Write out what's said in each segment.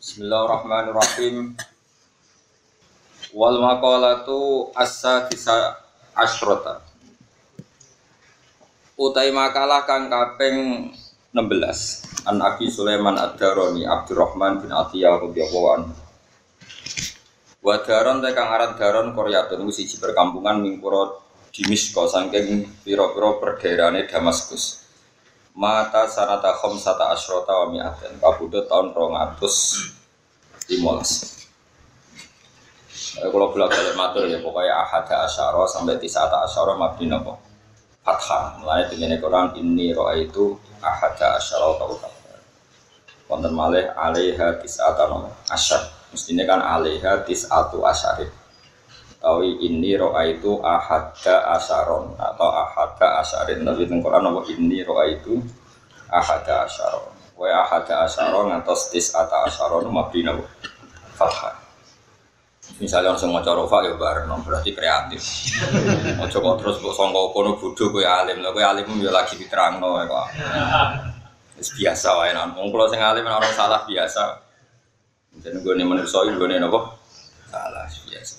Bismillahirrahmanirrahim. Wal maqalatu as-sadisa asyrata. Utai makalah kang kaping 16 An Abi Sulaiman Ad-Darani Abdurrahman bin Atiyah radhiyallahu anhu. Wa daron te kang aran daron Koryatun siji perkampungan ning pura Dimisko saking pira-pira perdaerahane Damaskus. Mata sanata khamsata asyrata wa mi'aten kabudut tahun 215. Kalau bolak balik matur ya pokoknya ahada asyara sampai tisata asyara mabdi nopo fathah. Mulai dengan Quran ini roa itu ahada asyara atau kafir. Konten malih alaiha tisata nopo asyar. Mestinya kan alaiha tisatu asyarit. Tapi ini roa itu ahada asyaron atau ahada asyarin. Tapi Quran nopo ini roa itu ahada asyaron. Wa ahada asyaron atau tisata asyaron mabdi nopo fathah. Misalnya langsung mau rofa ya bareng, berarti kreatif. Mau coba terus buat songkok kono bodoh gue alim, lah gue alim ya lagi diterang no ya kok. biasa wae nan. Wong kula sing alim orang salah biasa. Jadi gue nih manusia gue nih nopo salah biasa.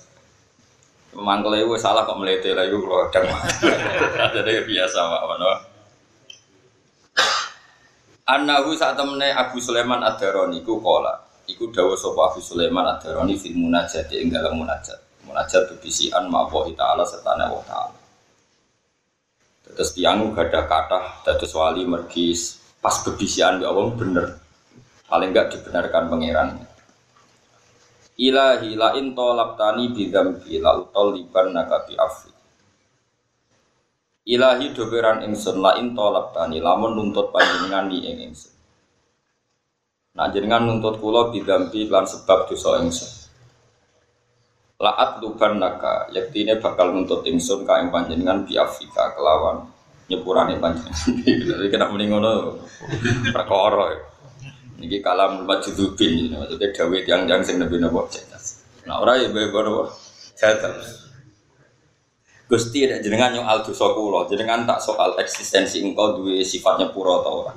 Mangkel itu salah kok melete lah itu kalau kadang Jadi biasa pak Anahu saat temennya Abu Sulaiman Ad-Darani ku kola Iku dawa sapa Abu Sulaiman ad-Darani fil munajat ing dalam munajat. Munajat bebisian mawa ta'ala serta Allah ta'ala. Terus tiang gada kata dados wali mergi pas bebisian ya Allah bener. Paling enggak dibenarkan pangeran. Ilahi la in tolabtani bidzambi la utoliban nakabi afi. Ilahi doberan ingsun la in tolabtani lamun nuntut panjenengan ni ing ingsun. Nah jenengan nuntut kula bidampi lan sebab dosa ingsun. Laat luban naka, yaktine bakal nuntut ingsun ka ing panjenengan bi Afrika kelawan nyepurane panjenengan. Jadi kena muni ngono perkara. Niki kalam majdzubin, maksudnya dawe tiang-tiang sing nabi napa cetas. Nah ora ya napa cetas. Gusti ada jenengan nyong dosa kula, jenengan tak soal eksistensi engkau duwe sifatnya pura atau ora.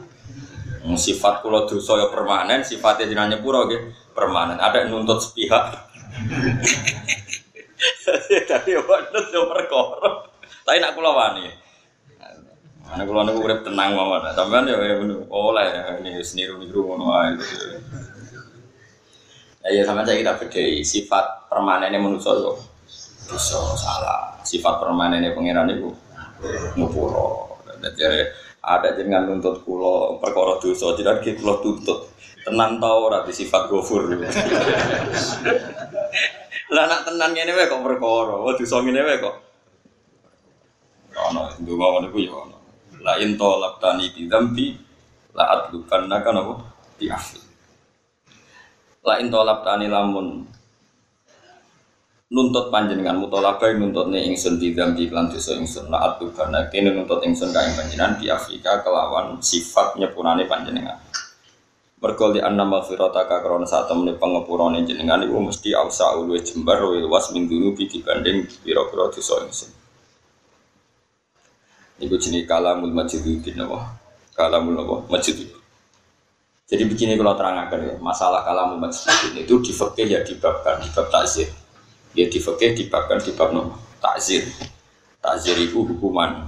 Sifat kulo dosa ya permanen, sifatnya jenengan nyepuro gitu permanen. Ada yang nuntut sepihak. Tapi ya nuntut ya perkara. Tapi nak kulo wani. Anak kulo niku urip tenang mawon. Sampeyan ya oleh ini seniru-niru ngono ae. Ya sama saya kita bedai sifat permanennya manusia yo dosa salah. Sifat permanennya pangeran itu ngupuro. Jadi ada jenengan nuntut kulo perkara dosa gitu kulo tuntut tenan tau ora sifat gofur lah nak tenan ngene wae kok perkara oh dosa ngene wae kok. Ono ndonga ngono ku ya ono. La in talabtani bi dzambi la adlukanna kan apa bi afi la in lamun nuntut panjenengan mutolabai nuntut nih ingsun di dalam iklan dosa ingsun la atu karena kini nuntut ingsun kain panjenengan di Afrika kelawan sifat nyepurane panjenengan. Berkali anna maghfirataka karena saat temen pengepurane jenengan itu mesti ausa ulwe jembar wa luas min dunubi dibanding pira-pira dosa ingsun. Iku jenis kalamul majidudin apa? Kalamul apa? Majidudin jadi begini kalau terangkan ya, masalah kalamul majidudin itu di ya di bab takzir Ya di fakih dibabkan di bab no, takzir. Takzir itu hukuman.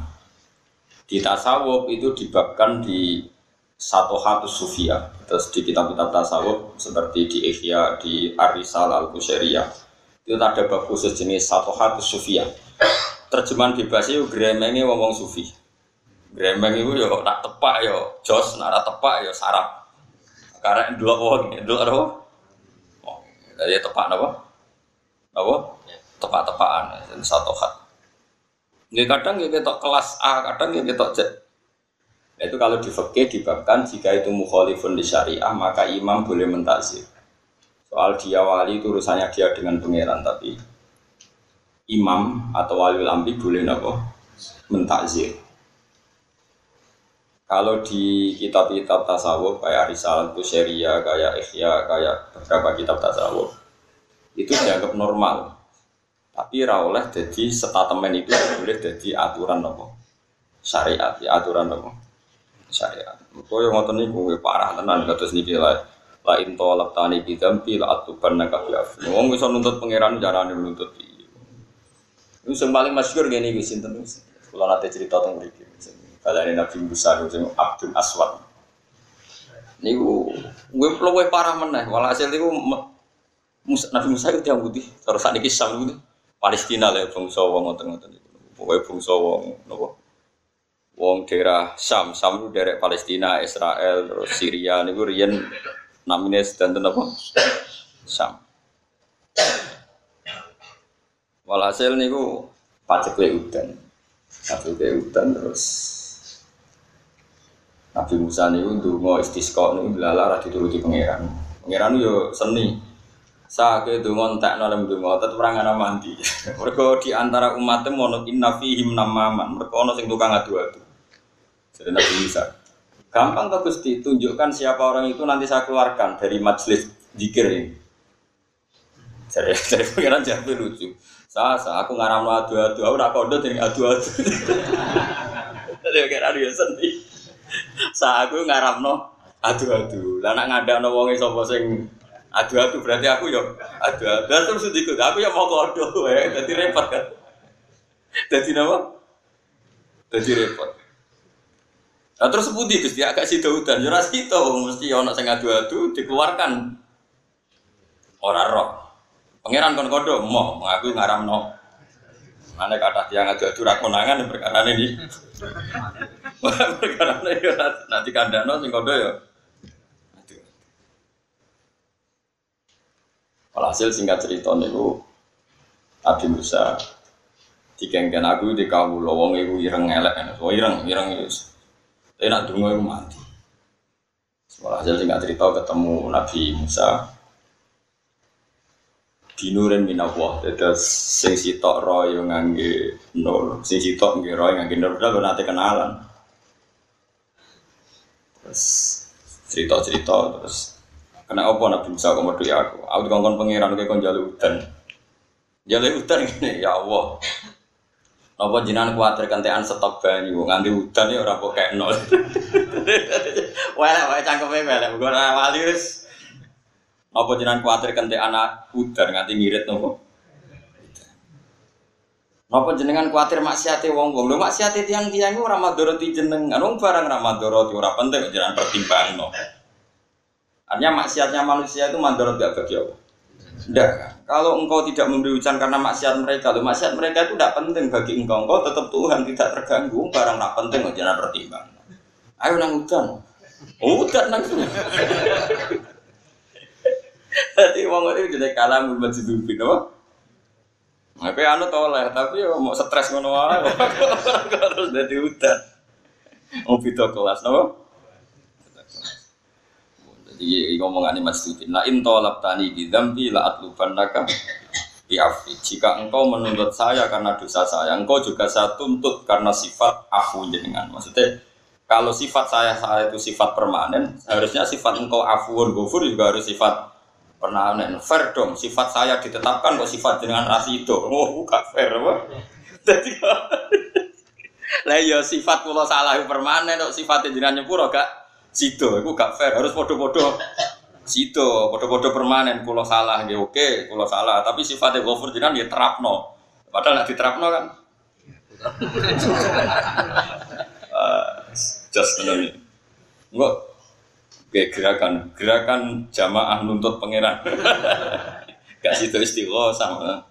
Di tasawuf itu dibabkan di satu hatu sufia. Terus di kitab-kitab tasawuf seperti di Ihya, di Arisal al Kusyairiyah itu ada bab khusus jenis satu hatu sufia. Terjemahan bebasnya itu gremengnya ngomong sufi. Gremeng itu ya nak tepak ya jos, nak tepak ya sarap. Karena dua orang, dua orang. Oh, jadi tepak apa? Apa tepak-tepakan satu hat Nggak kadang ya ketok kelas A, kadang ya ketok Z. Itu kalau di fikih dibabkan jika itu mukhalifun di syariah maka imam boleh mentakzir. Soal dia wali itu urusannya dia dengan pangeran tapi imam atau wali lampi boleh nopo mentakzir. Kalau di kitab-kitab tasawuf kayak Risalah Kusyeria, kayak Ikhya, kayak beberapa kitab tasawuf, itu dianggap normal. Tapi rawleh jadi statemen itu boleh jadi aturan nopo syariat, ya aturan nopo syariat. Kau yang ngotot nih gue parah tenan terus nih lah. La in tolak tani bidampi la atuban naka biafni. Wong bisa nuntut pangeran carane nuntut. Ini yang paling masyhur gini wis sinten. Kula nate cerita tentang mriki. Balane Nabi Musa sing Abdul Aswad. Niku gue luwih parah meneh. Walhasil niku Musa, Nabi Musa itu yang putih. Terus saat ini Sam itu Palestina lah bangsa wong ngoten-ngoten itu. Pokoknya bangsa wong nopo. Wong daerah Sam, Sam itu daerah Palestina, Israel, terus Syria niku riyen namanya sedang apa? Sam. Walhasil niku pacek udan. Ke udan terus Nabi Musa niku ndonga istisqa niku lala ra dituruti pangeran. Pangeran yo seni. Sake donga entekno lem donga tetep ora ngana mandi. Mergo di antara umatnya mono inna fihim namaman. Mergo ono sing tukang adu-adu. Jadi Nabi Musa Gampang tuh Gusti, tunjukkan siapa orang itu nanti saya keluarkan dari majelis zikir ini. Jadi, jadi pengiran jawab lucu. Saya, saya aku ngaram adu-adu, aku nak kode jadi adu-adu. Jadi pengiran dia sendiri. Saya aku ngaram no adu-adu. Lah nak ngada no wongi sopo sing adu-adu berarti aku yo adu-adu. Terus ikut, aku yang mau kode, jadi repot kan. Jadi apa? Jadi repot. Nah terus putih Gusti agak si Daudan, ya itu mesti ono sing adu-adu dikeluarkan orang roh. Pangeran kon kodo mau mengaku no. Mana kata tiang adu-adu rakonangan perkara ini. perkara ini ya nanti kandano sing kodo ya. Alhasil singkat cerita niku Nabi Musa dikengken aku di kawula wong iku ireng elek. Oh ireng, ireng itu tapi nak dungo itu mati. Setelah hasil singkat cerita ketemu Nabi Musa. Dinurin minawah. Terus sing sitok roh yang ngangge nur sing sitok roh yang ngangge nur udah nanti kenalan. Terus cerita cerita terus kena apa Nabi Musa komodo ya aku aku dikongkon pangeran kayak kon jalur hutan jalur hutan ini ya Allah Napa jinan kuatir kentean stok banyu nganti udan ya ora kok nol. Wah, wah cangkeme melek mugo ora wali wis. Napa jinan kuatir kentean udan nganti ngirit nopo? Napa jenengan kuatir maksiate wong-wong? Lho maksiate tiang-tiang ora madharati jenengan. Wong barang ora madharati ora penting jenengan pertimbangno. Artinya maksiatnya manusia itu madharat gak bagi Allah. Tidak? Kalau engkau tidak memberi hujan karena maksiat mereka, lo maksiat mereka itu tidak penting bagi engkau. Engkau tetap Tuhan tidak terganggu. Barang tidak penting, oh, jangan pertimbang. Ayo nang hujan. Oh, hujan nang Jadi wong itu jadi kalah mulai masjid dubi, no? Tapi anu toleh, tapi ya mau stres ngono wae. Terus jadi hutan. Mau video kelas, no? Jadi ngomongan ini Mas Tudin. Nah intolab tani di dambi la atluban naka biafi. Jika engkau menuntut saya karena dosa saya, engkau juga saya tuntut karena sifat afu jenengan. Maksudnya kalau sifat saya saya itu sifat permanen, harusnya sifat engkau afuun gofur juga harus sifat permanen. Fair dong, sifat saya ditetapkan kok sifat dengan rasido. Oh, bukan fair, apa? Jadi lah ya sifat pulau salah permanen, kok sifatnya jenengan nyepuro gak sido itu gak fair harus podo-podo. Sido podo-podo permanen pulau salah ya oke pulau salah. Tapi sifatnya gofur jangan ya terapno. Padahal nanti terapno kan? Uh, just ini. Enggak kayak gerakan. Gerakan jamaah nuntut pangeran. Gak situ istiqo sama.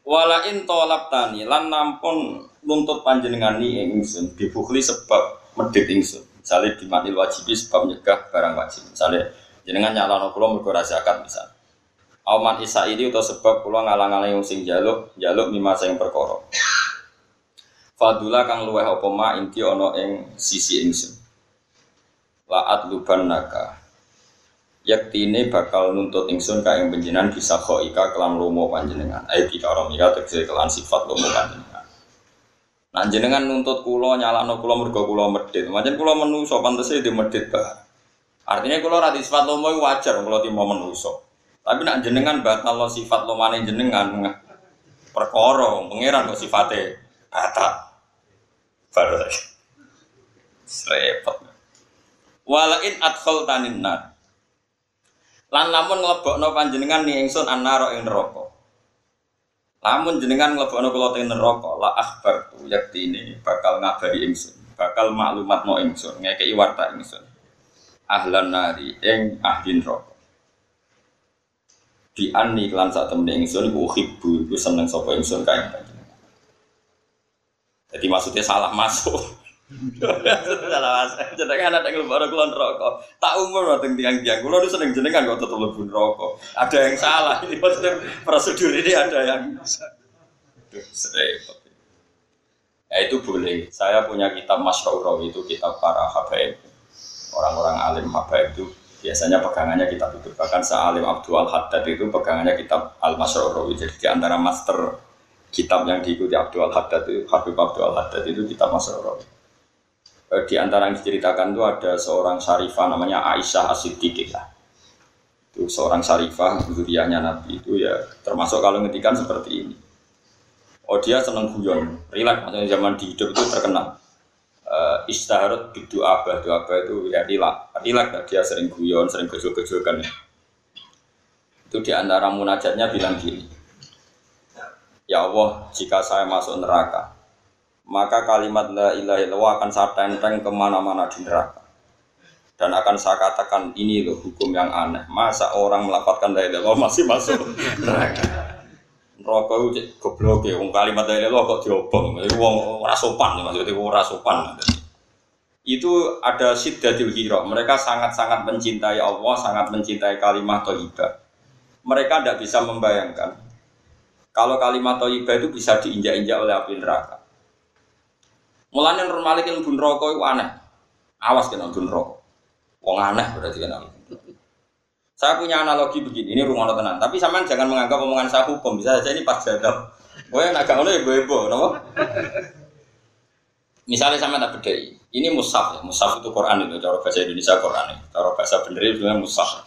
Walain tolap tani lan nampun nuntut panjenengan ni ingsun. Dibukli sebab medit ingsun Misalnya di manil wajibi sebab menyegah barang wajib. Misalnya jenengan nyala kulo mergo zakat misal. Auman isa ini atau sebab kulo ngalang-alang yang sing jaluk jaluk mima sing perkara. Fadula kang luweh apa ma inti ana ing sisi ingsun. Laat luban naka. Yaktine bakal nuntut ingsun ka ing panjenengan bisa ika kelam lomo panjenengan. Ayo kita orang mira tegese kelan sifat lomo panjenengan. Nah jenengan nuntut kulo nyalano kulo mergo kulo medit. Macam kulo menungso pantese di medit bah. Artinya kulo rati sifat lomo wajar kulo timo menungso. Tapi nak jenengan batal lo sifat lo mana jenengan perkara pangeran kok sifate batal. Baru repot. Walain adkhol tanin nar. Lan lamun nglebokno panjenengan ni ingsun annaro ing neraka. Lamun jenengan nglebokno kula teng neraka, la akhbar tu yaktine bakal ngabari ingsun, bakal maklumat no ingsun, ngekeki warta ingsun. Ahlan nari ing ahli neraka. Di anni kelan sak temne ingsun iku uhibbu iku seneng sapa ingsun kae. Jadi maksudnya salah masuk. Salah masuk. Jenengan ada yang lebar kulon rokok. Tak umur wateng tiang-tiang. Kulon itu seneng jenengan kok tetap rokok. Ada yang salah. Ini maksudnya prosedur ini ada yang repot. Ya itu boleh. Saya punya kitab Masyarakat itu kitab para habaib. Orang-orang alim habaib itu biasanya pegangannya kitab itu. Bahkan Sa'alim Abdul Haddad itu pegangannya kitab Al-Masyarakat. Jadi di antara master kitab yang diikuti Abdul Haddad itu Habib Abdul Haddad itu kitab Masrur eh, di antara yang diceritakan itu ada seorang syarifah namanya Aisyah As-Siddiqah itu seorang syarifah zuriyahnya Nabi itu ya termasuk kalau ngetikan seperti ini. Oh dia seneng guyon rileks maksudnya zaman di hidup itu terkenal. Uh, istaharat bidu abah itu abah itu ya rilak rilak dia sering guyon sering gejol-gejolkan itu di antara munajatnya bilang gini Ya Allah, jika saya masuk neraka, maka kalimat la ilaha illallah akan saya tenteng ke mana-mana di neraka. Dan akan saya katakan ini loh hukum yang aneh. Masa orang melaporkan la ilaha masih masuk neraka? Neraka itu goblok ya, wong kalimat la ilaha kok diobong. Itu wong ora sopan, maksudnya ora sopan. Itu ada siddatil hiro. Mereka sangat-sangat mencintai Allah, sangat mencintai kalimat thayyibah. Mereka tidak bisa membayangkan kalau kalimat toyibah itu bisa diinjak-injak oleh api neraka. Mulanya Nur Malikin bun rokok itu aneh. Awas kena bun rokok. Wong aneh berarti kena. Saya punya analogi begini, ini rumah tenan. Tapi sampean jangan menganggap omongan saya hukum. Bisa saja ini pas jadab. Gue yang agak ngono ya ibu-ibu, kenapa? Misalnya sama tak bedai, ini mushaf ya, mushaf itu Quran itu, cara bahasa Indonesia Quran itu, cara bahasa bener itu mushaf.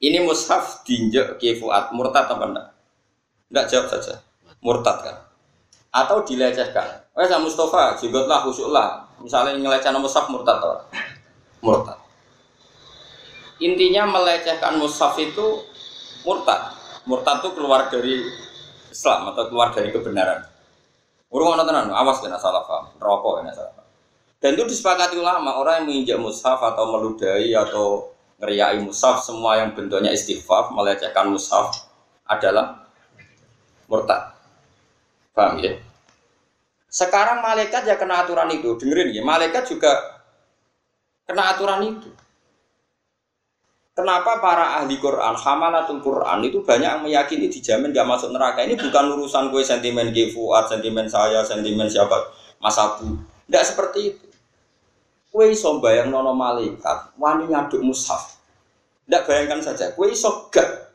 Ini mushaf dinjek kifuat murtad apa enggak? Enggak jawab saja. Murtad kan. Atau dilecehkan. Eh sama Mustafa, jigotlah, khusyuklah. Misalnya ngelecehkan mushaf murtad atau Murtad. Intinya melecehkan mushaf itu murtad. Murtad itu keluar dari Islam atau keluar dari kebenaran. Urung ana tenan, awas kena salah paham, rokok kena salah paham. Dan itu disepakati ulama, orang yang menginjak mushaf atau meludahi atau ngeriai mushaf semua yang bentuknya istighfar melecehkan mushaf adalah murtad. Paham ya? Sekarang malaikat ya kena aturan itu. Dengerin ya, malaikat juga kena aturan itu. Kenapa para ahli Quran, hamalatul Quran itu banyak yang meyakini dijamin gak masuk neraka. Ini bukan urusan gue sentimen Gifuat, sentimen saya, sentimen siapa, Mas Abu. Tidak seperti itu. Kue iso bayang nono malaikat, wani ngaduk mushaf. Tidak bayangkan saja, kue iso gak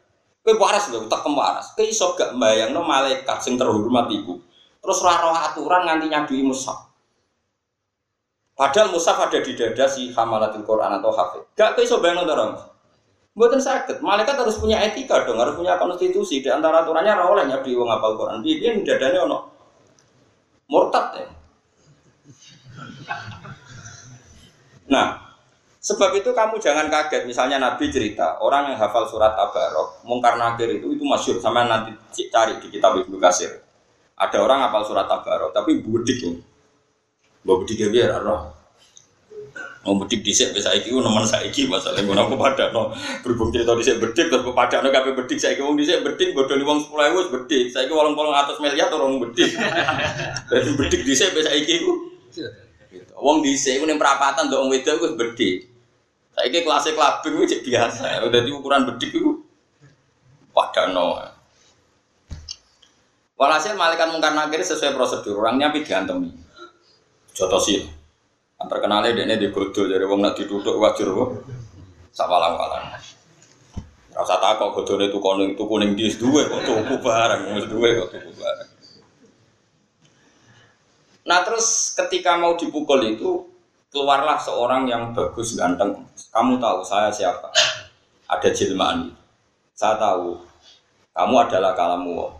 Kowe waras lho, tak waras. Kowe iso gak mbayangno malaikat sing terhormat iku. Terus ora roh aturan nganti nyadui mushaf. Padahal mushaf ada di dada si hamalatul Quran atau hafid. Gak kowe iso bayangno to, Buatan sakit, malaikat harus punya etika dong, harus punya konstitusi. Di antara aturannya ora oleh nyadui wong apal Quran. Dia di dadanya ono murtad ya. Nah, Sebab itu kamu jangan kaget, misalnya Nabi cerita orang yang hafal surat Tabarok, mungkar nakir itu itu masyur, sama nanti cari di kitab Ibnu Kasir. Ada orang hafal surat Tabarok, tapi budik tuh, bawa budik ya biar roh. Mau budik disek bisa iki, nomor saya iki masalah yang aku pada no berhubung cerita disek bedik terus pada no kafe bedik saya iki, disek bedik nih uang sepuluh ribu bedik, saya iki walang walang atas miliar orang bedik, jadi bedik disek bisa iki Wong disek, ini perapatan dong wedok gue bedik. Saya ini kelasnya kelabing itu biasa. Udah di ukuran bedik itu padano. Walhasil malaikat mungkar nakir sesuai prosedur orangnya tapi diantemi. Joto sih. Antar kenalnya dia ini digodol dari wong nak duduk wajar kok. Sawalang walang. Rasa takut godol itu kuning itu kuning dis dua kok tuku barang, mus dua kok tuku barang. Nah terus ketika mau dipukul itu keluarlah seorang yang bagus ganteng kamu tahu saya siapa ada jilmaan saya tahu kamu adalah kalamu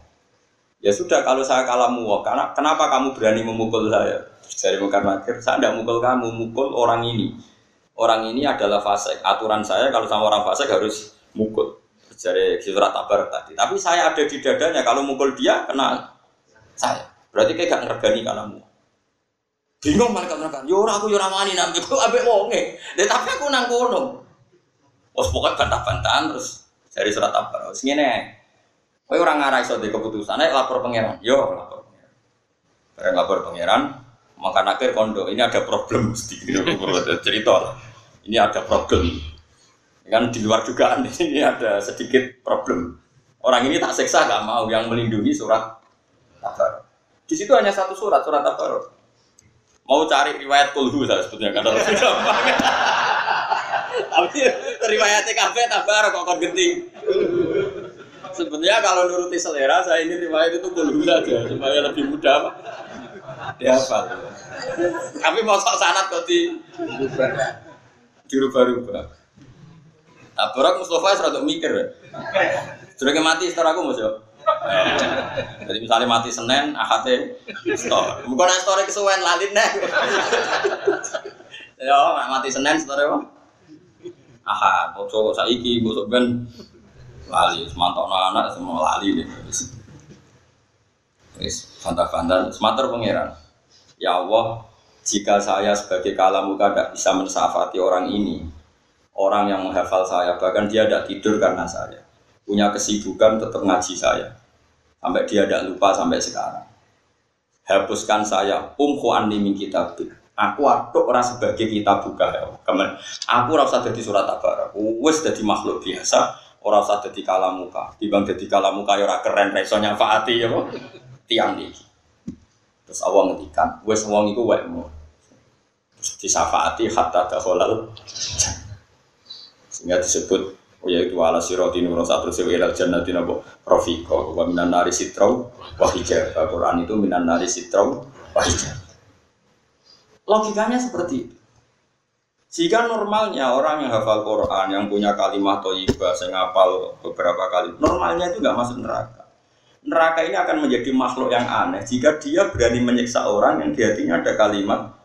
ya sudah kalau saya kalamu karena kenapa kamu berani memukul saya dari mukar nakir saya tidak mukul kamu mukul orang ini orang ini adalah fasik aturan saya kalau sama orang fasik harus mukul. Jadi surat tabar tadi. Tapi saya ada di dadanya. Kalau mukul dia kena saya. Berarti kayak gak ngergani kalamu. Bingung malaikat mereka. Yo aku yo ramani nabi aku abe wonge. Deh tapi aku nang kono. Oh pokoknya bantah-bantahan terus dari surat tabar. Terus ngene. Kowe orang ngarai iso keputusan, ayo lapor pangeran. Yo lapor pangeran. Bareng lapor pangeran, maka akhir kondo ini ada problem mesti cerita. Ini ada problem. Kan di luar dugaan ini ada sedikit problem. Orang ini tak seksa gak mau yang melindungi surat tabar. Di situ hanya satu surat, surat tabar. Mau cari riwayat kulhu saya sebetulnya karena Tapi riwayatnya kafe tabar kok kon genting. Sebenarnya kalau nuruti selera saya ini riwayat itu kulhu saja supaya lebih mudah pak. Dihafal. Tapi mau sok sanat kok di dirubah-rubah. Nah, Barak Mustafa serata mikir. Sudah mati setelah aku masuk. Jadi misalnya mati Senin, akate store. Bukan yang store kesuwen lalin nih. Ya, mati Senin store apa? Aha, bosok saiki, bosok ben lali, semantok anak semua lali deh. Wis, fanta-fanta, semater pangeran. Ya Allah, jika saya sebagai kalamuka tidak bisa mensafati orang ini, orang yang menghafal saya, bahkan dia tidak tidur karena saya, punya kesibukan tetap ngaji saya, sampai dia tidak lupa sampai sekarang. Hapuskan saya, umku anni min kitabik. Aku aduk orang sebagai kita buka ya. Kemen, aku rasa jadi surat kabar. Wes jadi makhluk biasa, orang usah jadi kalamuka. Dibang jadi kalamuka ya keren resonya faati ya kok. Tiang nih. Terus awang ngetikan, wes wong iku wekmu. Terus disafaati hatta dakhalal sehingga disebut oh yaitu ala siroti nurus terus ilal jannati nabo profiko wa minan nari sitrau wa Al-Quran itu minan nari sitrau wa logikanya seperti itu jika normalnya orang yang hafal Quran, yang punya kalimat toibah, saya ngapal beberapa kali, normalnya itu nggak masuk neraka. Neraka ini akan menjadi makhluk yang aneh jika dia berani menyiksa orang yang di hatinya ada kalimat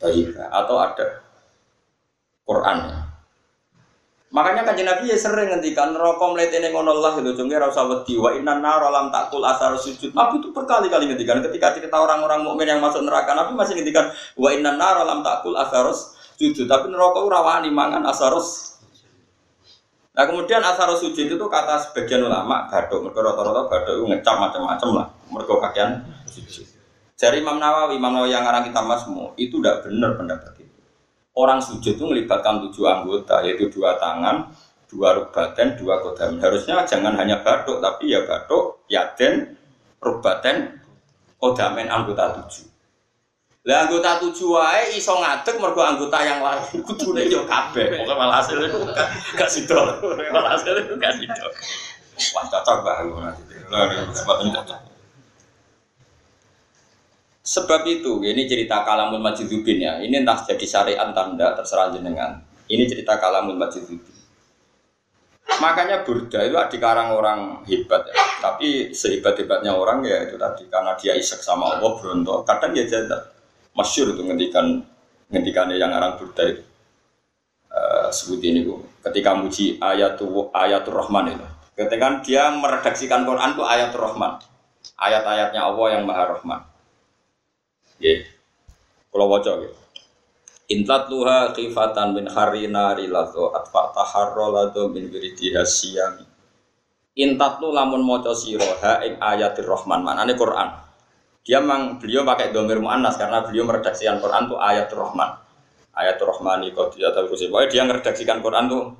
toibah atau ada Qurannya. Makanya kan Nabi ya sering ngendikan rokok mletene ngono Allah itu jengke ora usah wedi wa inna nar lam takul asar sujud. Nabi itu berkali-kali ngendikan ketika cerita orang-orang mukmin yang masuk neraka Nabi masih ngendikan wa inna nar lam takul asar sujud. Tapi neraka ora wani mangan asarus Nah kemudian asar sujud itu kata sebagian ulama gadok, mereka rata-rata gadok itu ngecap macam-macam lah, mereka kakian sujud. Dari Imam Nawawi, Imam Nawawi yang ngarang kita masmu itu tidak benar pendapat Orang sujud itu melibatkan tujuh anggota, yaitu dua tangan, dua rubaten, dua kodam. Harusnya jangan hanya batuk, tapi ya batuk, yaden, rubaten, kodamen anggota tujuh. Lah anggota tujuh wae iso ngadeg mergo anggota yang lain. Kudune yo kabeh. Pokoke malah hasil itu gak sidol. Malah hasil itu gak sidol. Wah cocok banget kesempatan cocok. Sebab itu, ini cerita kalamun majidubin ya. Ini entah jadi syariat tanda terserah jenengan. Ini cerita kalamun majidubin. Makanya Burda itu dikarang orang hebat ya. Tapi sehebat-hebatnya orang ya itu tadi karena dia isek sama Allah berontok. Kadang dia jadi masyur itu ngendikan ngendikannya yang orang Burda itu. Uh, sebut ini bu. Ketika muji ayatul ayatul Rahman itu. Ketika dia meredaksikan Quran itu ayatul Rahman. Ayat-ayatnya Allah yang Maha Rahman Nggih. Kula waca nggih. Intat luha khifatan min harina rilato atfa taharro lato min wiridiha siyami. Intat lu lamun maca sira ha ing ayatir rahman manane Quran. Dia memang beliau pakai domir muannas karena beliau meredaksikan Quran tuh ayat rahman. Ayat rahmani qadiyat al-kursi. Pokoknya dia meredaksikan Quran tuh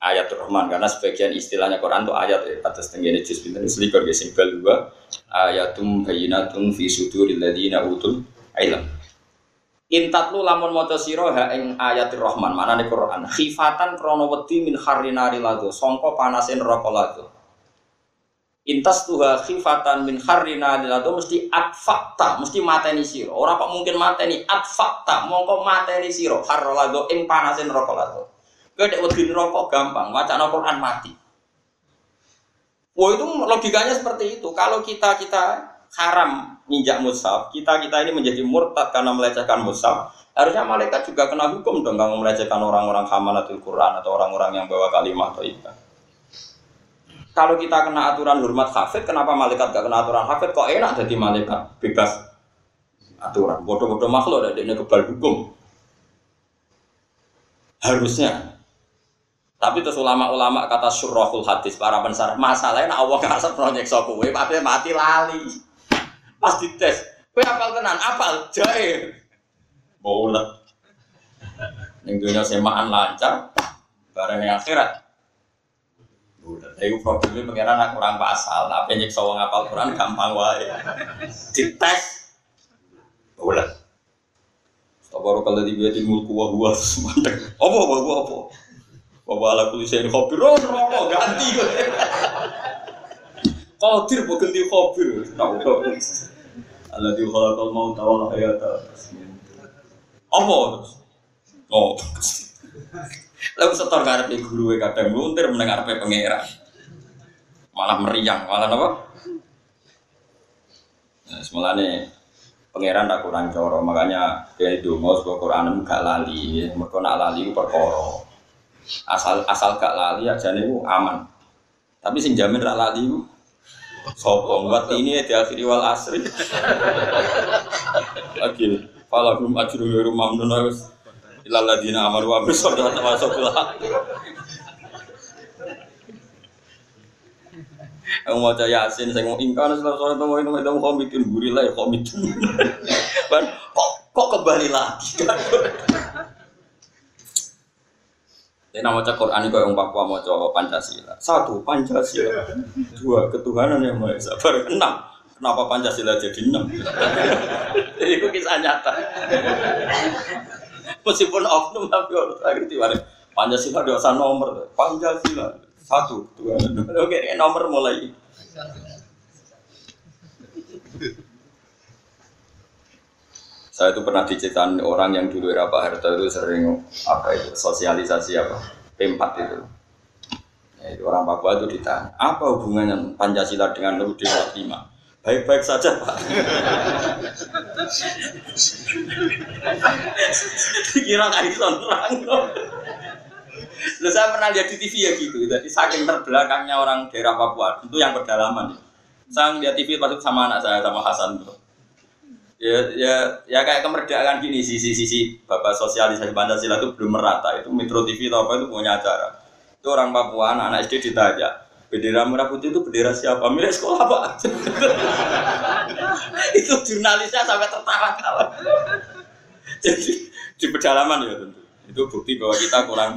ayat rahman karena sebagian istilahnya Quran tuh ayat ya atas tenggene juz pinten selikur ge sing dua ayatum bayyinatun fi suduril ladina utul ilm Intat lu lamun maca sira ha ing ayatir rahman manane Quran khifatan krana wedi min harrinari lado sangka panase neraka lado Intas tuha khifatan min harrinari lado mesti atfakta mesti mateni sira ora kok mungkin mateni atfakta mongko mateni sira har lado ing panase neraka lado nek wedi neraka gampang maca Quran mati Wah itu logikanya seperti itu. Kalau kita kita haram ninjak mushaf, kita kita ini menjadi murtad karena melecehkan mushaf. Harusnya malaikat juga kena hukum dong kalau melecehkan orang-orang hamalatul Quran atau orang-orang yang bawa kalimat atau ibadah. Kalau kita kena aturan hormat hafid, kenapa malaikat gak kena aturan hafid? Kok enak jadi malaikat bebas aturan? Bodoh-bodoh makhluk ada ini kebal hukum. Harusnya. Tapi terus ulama-ulama kata surahul hadis para pensar masalahnya nak Allah proyek kowe, tapi mati lali. Pas dites, kowe apal tenan, apal jae. Yang dunia semaan lancar, barang yang akhirat Iku problemnya pengiran aku kurang pasal, tapi nyiksa wong apal Quran gampang wae. Dites. Boleh. Tabaru kalau di biaya mulku wa huwa semandek. Apa apa apa apa. Bawa ala kulisen kopi, oh rokok ganti. Qadir bukan ganti kok. Allah di khalaqal mau tahu lah ya Apa? Oh. Lalu setor karep guru kadang luntir mendengar pe pangeran malah meriang, malah apa? Nah, semalane pangeran tak kurang coro, makanya dia itu mau sebuah Quran gak lali, mereka nak lali itu perkara. Asal asal gak lali aja nih aman. Tapi sing jamin rak lali itu sopo buat ini di akhir wal asri. Lagi, kalau belum ajru rumah mamnun ilal ladina amanu wa amilus Aku mau caya yasin, saya mau ingkar setelah itu mau itu mau komitin gurila ya komitin. Kan kok kok kembali lagi kan? Nama cak Quran itu yang Papua mau coba Pancasila. Satu Pancasila, dua ketuhanan yang maha esa. Enam. Kenapa Pancasila jadi enam? itu kisah nyata. Meskipun oknum tapi orang ngerti. Pancasila dosa nomor. Pancasila satu, dua, Oke, nomor mulai. Saya itu pernah diceritain orang yang dulu era Pak Harto itu sering apa itu sosialisasi apa p itu. Ya, itu orang Papua itu ditanya, apa hubungannya Pancasila dengan UUD 45? Baik-baik saja Pak. Dikira kayak orang Loh, saya pernah lihat di TV ya gitu. Jadi saking terbelakangnya orang daerah Papua, itu yang pedalaman. Saya lihat TV pas sama anak saya sama Hasan tuh. Ya, ya, ya kayak kemerdekaan gini sisi-sisi bapak sosialisasi Pancasila itu belum merata. Itu Metro TV atau apa itu punya acara. Itu orang Papua, anak, -anak SD ditanya, bendera merah putih itu bendera siapa? Milik sekolah pak. itu jurnalisnya sampai tertawa-tawa. Jadi di pedalaman ya tentu. Itu bukti bahwa kita kurang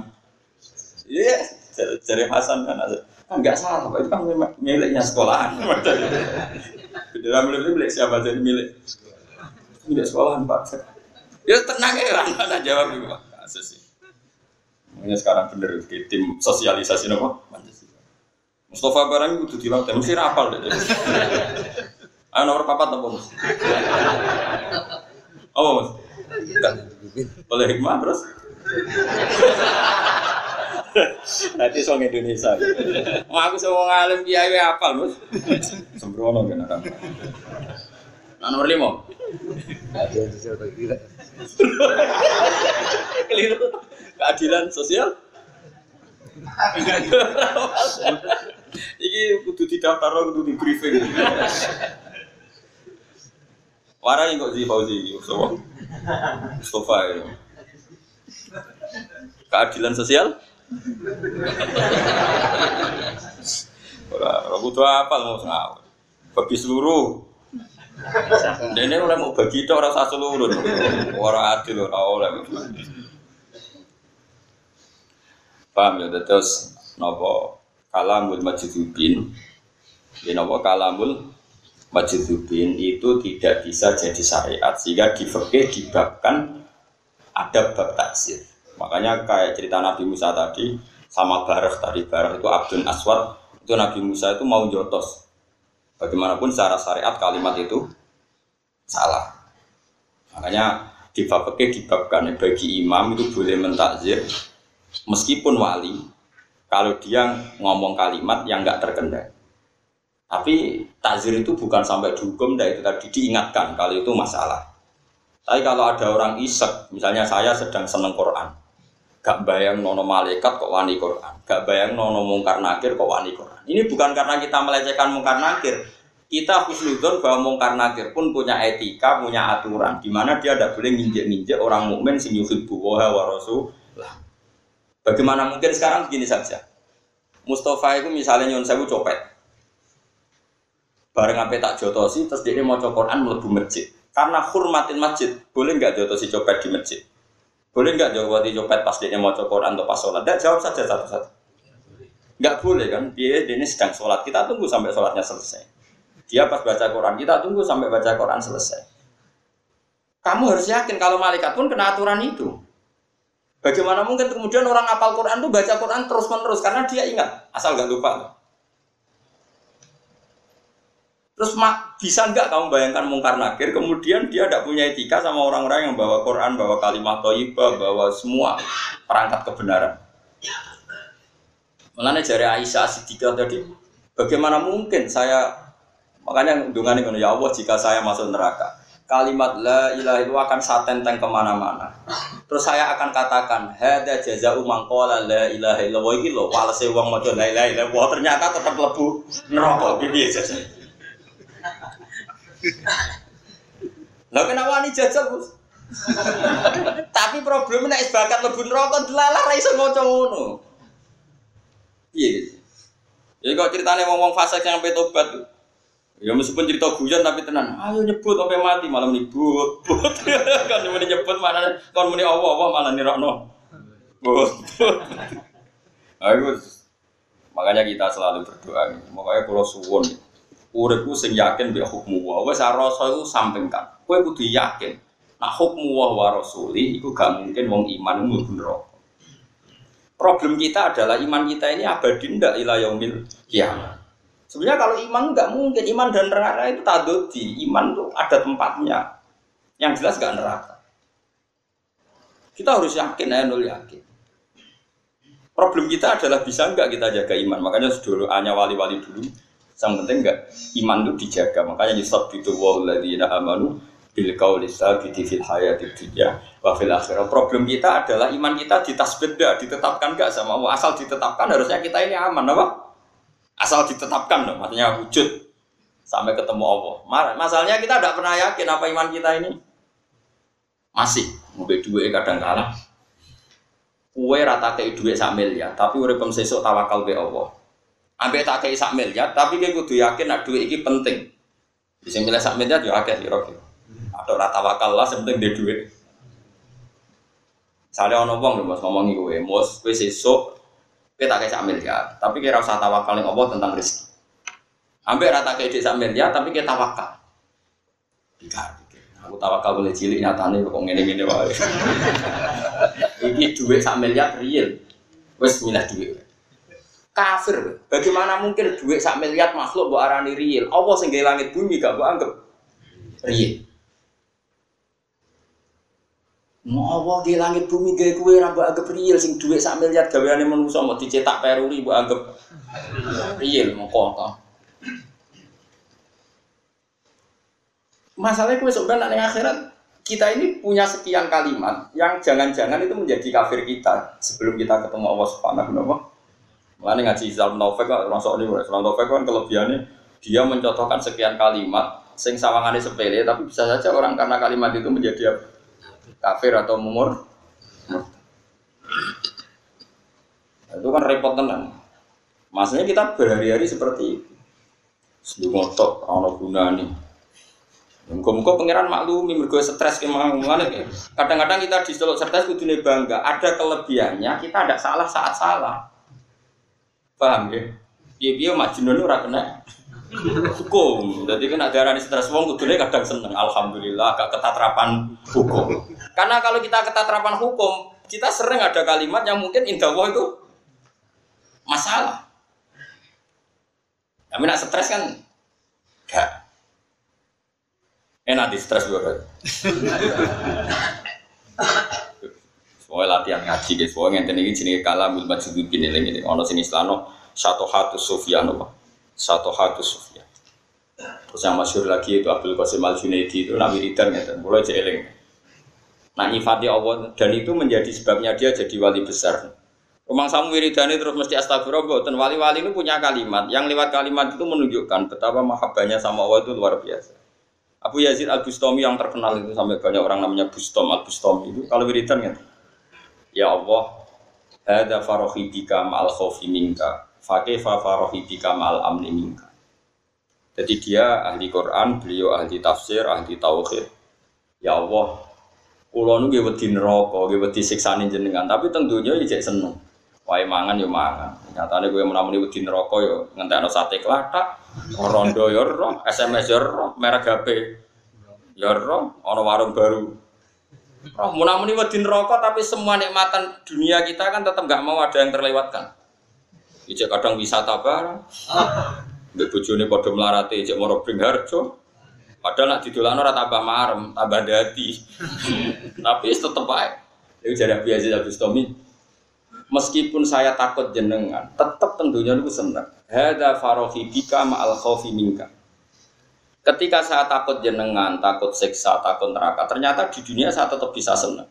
Iya, dari Hasan kan ada. Kan nggak salah, itu kan miliknya sekolahan. Bendera milik milik siapa jadi milik? Milik sekolahan Pak. Ya tenang ya, Rana jawab itu Pak. Kasus sih. Makanya sekarang bener di tim sosialisasi nopo Mustafa barang itu di laut, mesti rapal deh. Ayo nomor papat apa mas? Oh mas? Boleh hikmah terus? Nanti soal Indonesia. Mau aku semua ngalim kiai apa lu? Sembrono kan orang. Nah, nomor lima. Keliru. Keadilan sosial. Iki kudu didaftar kudu di briefing. Warai kok di Fauzi Mustafa. Mustafa ya. Keadilan sosial? Ora, apa mau ngawur. Bagi seluruh. Dene oleh mau bagi itu orang satu seluruh. Ora adil ora oleh. Paham ya terus nopo kalamul majidubin ya nopo kalamul majidubin itu tidak bisa jadi syariat sehingga di fikih dibabkan ada bab taksir Makanya kayak cerita Nabi Musa tadi sama Barah tadi Barah itu Abdul Aswad itu Nabi Musa itu mau jotos. Bagaimanapun secara syariat kalimat itu salah. Makanya di bab dibabkan bagi imam itu boleh mentakzir meskipun wali kalau dia ngomong kalimat yang nggak terkendali. Tapi takzir itu bukan sampai dihukum, dan itu tadi diingatkan kalau itu masalah. Tapi kalau ada orang isek, misalnya saya sedang seneng Quran, Gak bayang nono malaikat kok wani Quran. Gak bayang nono mungkar nakir kok wani Quran. Ini bukan karena kita melecehkan mungkar nakir. Kita husnudon bahwa mungkar nakir pun punya etika, punya aturan. Di mana dia tidak boleh nginjek-nginjek orang mukmin sing yuhibbu wa lah. Bagaimana mungkin sekarang begini saja. Mustafa itu misalnya nyun sewu copet. Bareng apa tak jotosi, terus dia mau Quran melebu masjid. Karena hormatin masjid, boleh nggak jotosi copet di masjid? Boleh nggak jawab copet pas dia mau Quran atau pas sholat? Tidak jawab saja satu-satu. Nggak boleh kan? Dia, ini sedang sholat. Kita tunggu sampai sholatnya selesai. Dia pas baca Quran, kita tunggu sampai baca Quran selesai. Kamu harus yakin kalau malaikat pun kena aturan itu. Bagaimana mungkin kemudian orang apal Quran itu baca Quran terus menerus karena dia ingat asal nggak lupa. Terus mak, bisa nggak kamu bayangkan mungkar nakir, kemudian dia tidak punya etika sama orang-orang yang bawa Quran, bawa kalimat toibah, bawa semua perangkat kebenaran. Mengenai jari Aisyah Siddiqah tadi, bagaimana mungkin saya, makanya dengan ini, ya Allah jika saya masuk neraka, kalimat la ilaha itu akan saya ke mana-mana. Terus saya akan katakan, hada jazau mangkola la ilaha illallah ini loh, walase uang la ilaha illallah, ternyata tetap lebu neraka, gitu ya lah kenapa ini jajal, Bos? Tapi problemnya nek bakat lebu neraka delalah ra iso maca ngono. Iya. Ya kok ceritanya ngomong fase yang sampai tobat tuh. Ya meskipun cerita guyon tapi tenan. Ayo nyebut sampai mati malam nyebut. kan muni nyebut mana kon muni Allah Allah malah nirokno. Ayo makanya kita selalu berdoa. Makanya kalau suwon uripku sing yakin bi hukmu wa. Wis rasa iku sampingkan kowe kudu yakin. Nah hukmu wa wa rasuli iku gak mungkin wong iman mlebu neraka. Problem kita adalah iman kita ini abadi ndak ila yaumil kiamat. Sebenarnya kalau iman nggak mungkin iman dan neraka itu tadoti iman tuh ada tempatnya. Yang jelas gak neraka. Kita harus yakin ya nul yakin. Problem kita adalah bisa nggak kita jaga iman? Makanya dulu hanya wali-wali dulu yang penting enggak iman itu dijaga. Makanya Yusuf itu walladzina amanu bil qauli sabiti fil hayati dunya wa fil akhirah. Problem kita adalah iman kita ditasbeda, ditetapkan enggak sama Allah. Asal ditetapkan harusnya kita ini aman apa? Asal ditetapkan dong, maksudnya wujud sampai ketemu Allah. Masalahnya kita tidak pernah yakin apa iman kita ini masih mungkin dua kadang kalah. Kue rata ke duit sak miliar, tapi urip sesuk tawakal be Allah. Ambek tak kayak sak miliar, tapi kayak kudu yakin nak duit ini penting. Bisa milih sak miliar juga akeh kira. Atau rata wakal lah, penting dia duit. Saya ono wong lho Mas ngomongi kowe, Mas kowe sesuk kowe tak kayak sak miliar, tapi kira usah tawakal ning Allah tentang rezeki. Ambek rata kayak sak miliar, tapi kita tawakal. Tiga, Aku tawakal boleh cilik nyatane kok ngene-ngene wae. Iki duit sak miliar real. Wes milih duit kafir. Bagaimana mungkin duit sak miliar makhluk buat arani real? Allah sing langit bumi gak buat anggap real. Mau Allah di langit bumi gaya kue rambut anggap real sing duit sak miliar gaweane manusa mau dicetak peruri buat anggap real mau kota. Masalahnya kue sebenarnya akhirat kita ini punya sekian kalimat yang jangan-jangan itu menjadi kafir kita sebelum kita ketemu Allah Subhanahu wa Mengenai ngaji Islam Taufik kan masuk ini Islam Taufik kan kelebihannya dia mencontohkan sekian kalimat sing sawangannya sepele tapi bisa saja orang karena kalimat itu menjadi kafir atau mumur. Nah, itu kan repot tenan. Maksudnya kita berhari-hari seperti itu. Sedungotok, ono gunane. Muka-muka pangeran maklumi mergo stres kemang Kadang-kadang kita di stres kudune bangga. Ada kelebihannya kita ada salah saat salah. Paham ya? Piye-piye majnun ora kena hukum. Jadi kan ada arani stres wong kudune kadang seneng. Alhamdulillah agak ketatrapan hukum. Karena kalau kita ketatrapan hukum, kita sering ada kalimat yang mungkin indah itu masalah. Tapi nak stres kan gak enak di stres juga. Pokoknya latihan ngaji guys, pokoknya ngenten ini jenis kalamul majudud ini lagi ini. Ono sini selano satu hatu Sufyan apa? Satu hatu Sufyan. Terus yang masyur lagi itu Abdul Qasim Al Junaidi itu nabi Ridhan ngeten, mulai jeeling. Nah nyifati Allah dan itu menjadi sebabnya dia jadi wali besar. Rumah samu wiridani terus mesti astagfirullah. Dan wali-wali itu punya kalimat. Yang lewat kalimat itu menunjukkan betapa mahabbahnya sama Allah itu luar biasa. Abu Yazid Al Bustami yang terkenal itu sampai banyak orang namanya Bustom Al Bustami itu kalau wiridan kan Ya Allah, ada farohi bika ma'al khawfi minka, fakefa farohi bika ma'al amni minka. Jadi dia ahli Quran, beliau ahli tafsir, ahli tauhid. Ya Allah, kulo nu nggih wedi neraka, nggih wedi jenengan, tapi tentunya ya seneng. Wae mangan ya mangan. Nyatane kowe menamuni wedi neraka ya ngentekno sate klathak, rondo ya roh, SMS ya roh, merek HP ya roh, ana warung baru. Roh menamuni wedi neraka tapi semua nikmatan dunia kita kan tetap nggak mau ada yang terlewatkan. Ijek kadang wisata bareng. Mbek bojone padha melarate cek moro Bringharjo. Padahal nak didolano ora tambah marem, tambah dadi. Tapi tetep ae. Iku jadi biasa Abu Stomi. Meskipun saya takut jenengan, tetap tentunya itu senang. Hada farohi bika ma'al khawfi minka. Ketika saya takut jenengan, takut seksa, takut neraka, ternyata di dunia saya tetap bisa senang.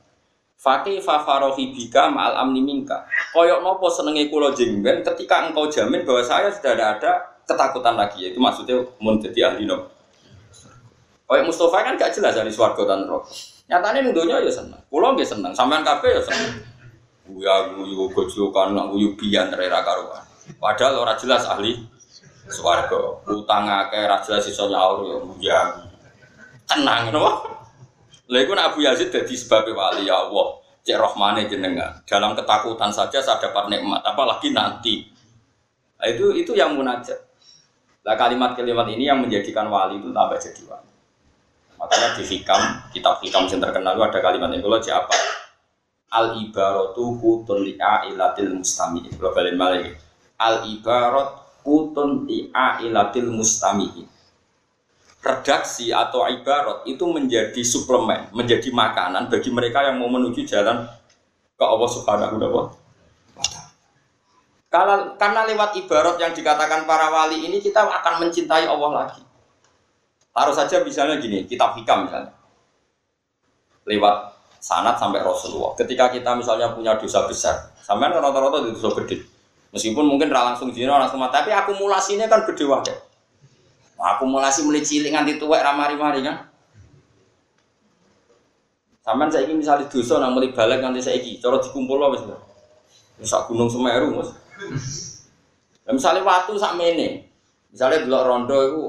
Fakih fafarohi bika ma'al amni minka. Koyok nopo senengi kulo jengben ketika engkau jamin bahwa saya sudah ada, ada ketakutan lagi itu maksudnya mau jadi ahli no. Kayak Mustafa kan gak jelas dari swarga dan neraka. Nyatanya nuduhnya ya seneng. Pulau gak seneng, sampean kafe ya seneng. Guya guyu gojlokan nak guyu bian rera karuan. Padahal orang jelas ahli swarga. Utang akeh ra jelas iso nyaur ya. Tenang no. Lha iku Abu Yazid dadi sebab wali ya Allah. Cek rohmane jenengan. Dalam ketakutan saja saya dapat nikmat, apalagi nanti. Nah, itu itu yang munajat. Nah kalimat-kalimat ini yang menjadikan wali itu tambah jadi wali. Makanya di hikam, kitab hikam yang terkenal ada kalimat yang kalau apa? Al ibaratu kutun li'a ilatil mustami. Kalau balik. Al ibarat kutun li'a ilatil mustami. Redaksi atau ibarat itu menjadi suplemen, menjadi makanan bagi mereka yang mau menuju jalan ke Allah Subhanahu wa kalau karena lewat ibarat yang dikatakan para wali ini kita akan mencintai Allah lagi. Taruh saja misalnya gini, kitab hikam misalnya. Lewat sanat sampai Rasulullah. Ketika kita misalnya punya dosa besar, sampai rata-rata itu dosa gede. Meskipun mungkin langsung zina langsung mati, tapi akumulasinya kan gede wae. Nah, akumulasi mulai cilik nganti tuwek ramari-mari kan. Sampai saya ingin misalnya dosa nang mulai balik nganti saya ini, cara dikumpul loh misalnya. Sak gunung Semeru mas. Nah, misalnya waktu sak mene, misalnya belok rondo itu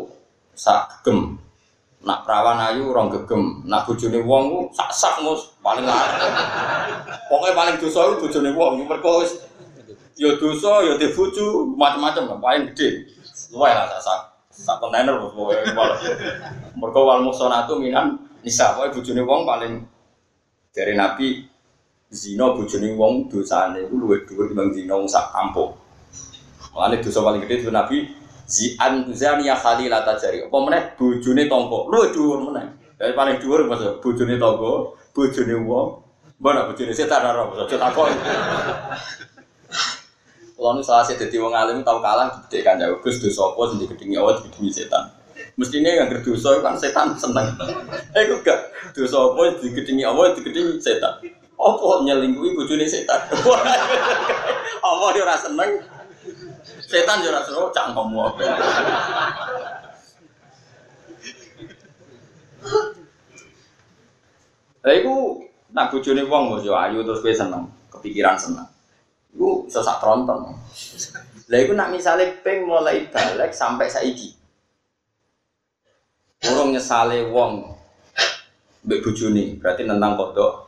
sak gegem, nak perawan ayu rong gegem, nak bojone wong ku sak sak mus paling larang. Pokoknya paling dosa itu bojone wong, mereka wis ya dosa ya dibojo macam-macam lah paling gede. Luwe lah sak sak kontainer pokoknya mereka wal muksonatu minan nisa pokoknya bojone wong paling dari nabi zina bojone wong dosane iku luwih dhuwur timbang zina wong sak kampung. Mulane dosa paling gede itu Nabi Zi'an zani ya khalil jari. Apa meneh bojone tangga luwih dhuwur meneh. Dari paling dhuwur maksud bojone tangga, bojone wong, mbok bojone setan ora aja takon. Kalau nu salah dadi wong alim tau kalah gede kan ya Gus dosa apa digedingi Allah digedingi setan. Mestinya yang berdosa kan setan seneng. Eh kok gak dosa apa digedingi Allah digedingi setan. Apa nyelingkuhi bojone setan? Apa dia ora seneng? Setan yo ora seneng cangkemmu apa. Lah iku nak bojone wong yo ayu terus kowe seneng, kepikiran seneng. Iku iso sak tronton. Lah iku nak misale ping mulai balik sampai saiki. Urung nyesale wong mbek bojone, berarti nentang kodok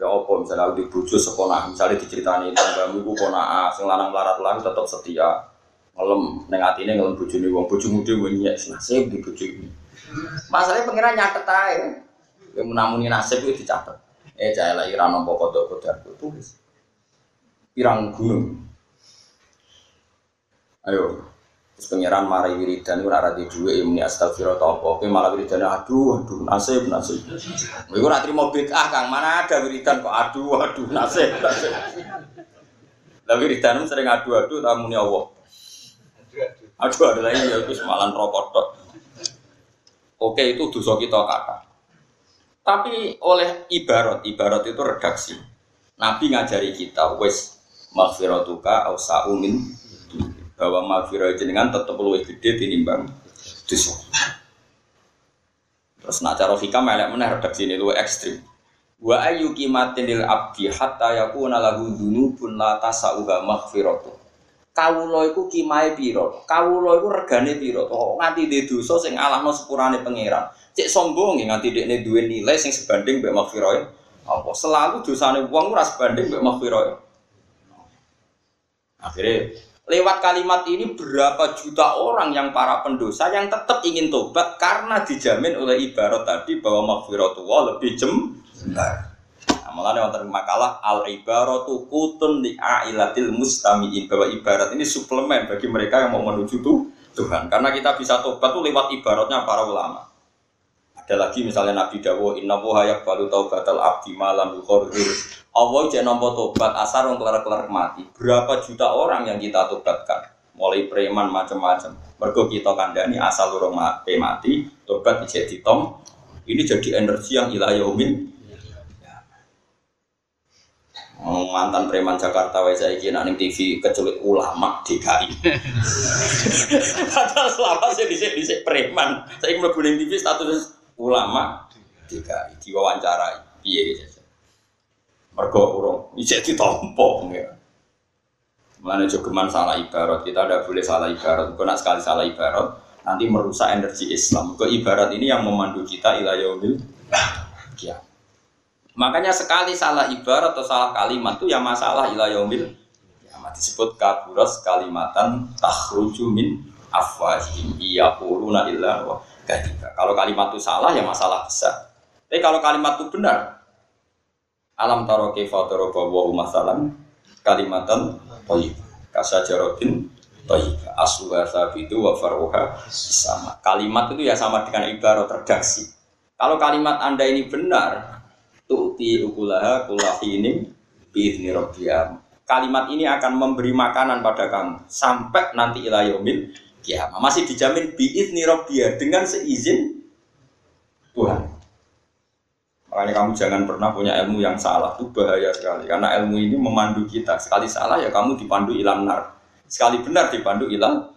Ya apa misalnya di bojo sekolah, misalnya diceritani tanggamu ku kona sing lanang larat lan tetap setia. Ngelem ning atine ngelem bojone wong bojomu dhewe nyek nasib di bojomu. Masalahnya pengiran nyatet ae. Ya menamuni nasib itu dicatat. Eh jaya lagi ra nampa kodok kodar tulis. Pirang gunung. Ayo, Terus pangeran marai wiridan itu ora di dua ya muni astagfirullah apa. Kowe malah wiridan aduh aduh nasib nasib. Kowe ora trimo bid'ah Kang, mana ada wiridan kok aduh aduh nasib nasib. Lah wiridan sering aduh aduh ta muni Allah. Aduh ada lagi ya wis malan rokok. Oke itu dosa kita kakak. Tapi oleh ibarat, ibarat itu redaksi. Nabi ngajari kita, wes maghfiratuka au sa'umin bahwa maghfirah jenengan tetap lebih gede tinimbang dosa. Terus nak cara hikam elek meneh redaksi ini luwih ekstrim. Wa ayu kimatin lil abdi hatta yakuna lahu dzunubun la tasauha maghfiratu. Kawula iku kimae pira? Kawula iku regane pira? Kok nganti dhe dosa sing alahno sepurane pangeran. Cek sombong nganti dekne duwe nilai sing sebanding mbek maghfirah. Apa selalu dosane wong ora sebanding mbek maghfirah. Akhirnya lewat kalimat ini berapa juta orang yang para pendosa yang tetap ingin tobat karena dijamin oleh ibarat tadi bahwa maghfiratullah lebih jem. Nah, malah wonten makalah al ibaratu kutun li ailatil mustamiin bahwa ibarat ini suplemen bagi mereka yang mau menuju tuh Tuhan. Karena kita bisa tobat tuh lewat ibaratnya para ulama. Ada lagi misalnya Nabi Dawo inna wa yaqbalu taubatal abdi malam yukhorhir Allah jadi nompo tobat asar untuk kelar-kelar mati. Berapa juta orang yang kita tobatkan? Mulai preman macam-macam. Mergo kita kandani asal urung mati, mati tobat jadi tom. Ini jadi energi yang ilayah umin. Oh, mantan preman Jakarta wae saiki nak ning TV keculik ulama DKI. Padahal selama saya dhisik dhisik preman, saya mlebu ning TV status ulama DKI diwawancarai. Piye gitu. Mergo urung isih ditompo ya. Mana jogeman salah ibarat, kita tidak boleh salah ibarat. Kau nak sekali salah ibarat, nanti merusak energi Islam. Ke ibarat ini yang memandu kita ila yaumil ya. Makanya sekali salah ibarat atau salah kalimat itu ya masalah ila yaumil ya disebut kaburas kalimatan takhruju min afwahim yaquluna illa wa Kalau kalimat itu salah ya masalah besar. Tapi kalau kalimat itu benar, Alam taro kaifa daraba wa masalan kalimatan thayyibah. Kasajarotin thayyibah. Asluha sabitu wa faruha sama. Kalimat itu ya sama dengan ibarat redaksi. Kalau kalimat Anda ini benar, tu'ti ukulaha kulahinin biizni rabbiyah. Kalimat ini akan memberi makanan pada kamu sampai nanti ilayomil kiamat. Masih dijamin biizni rabbiyah dengan seizin Tuhan. Makanya kamu jangan pernah punya ilmu yang salah, itu bahaya sekali. Karena ilmu ini memandu kita. Sekali salah ya kamu dipandu ilang nar. Sekali benar dipandu ilang.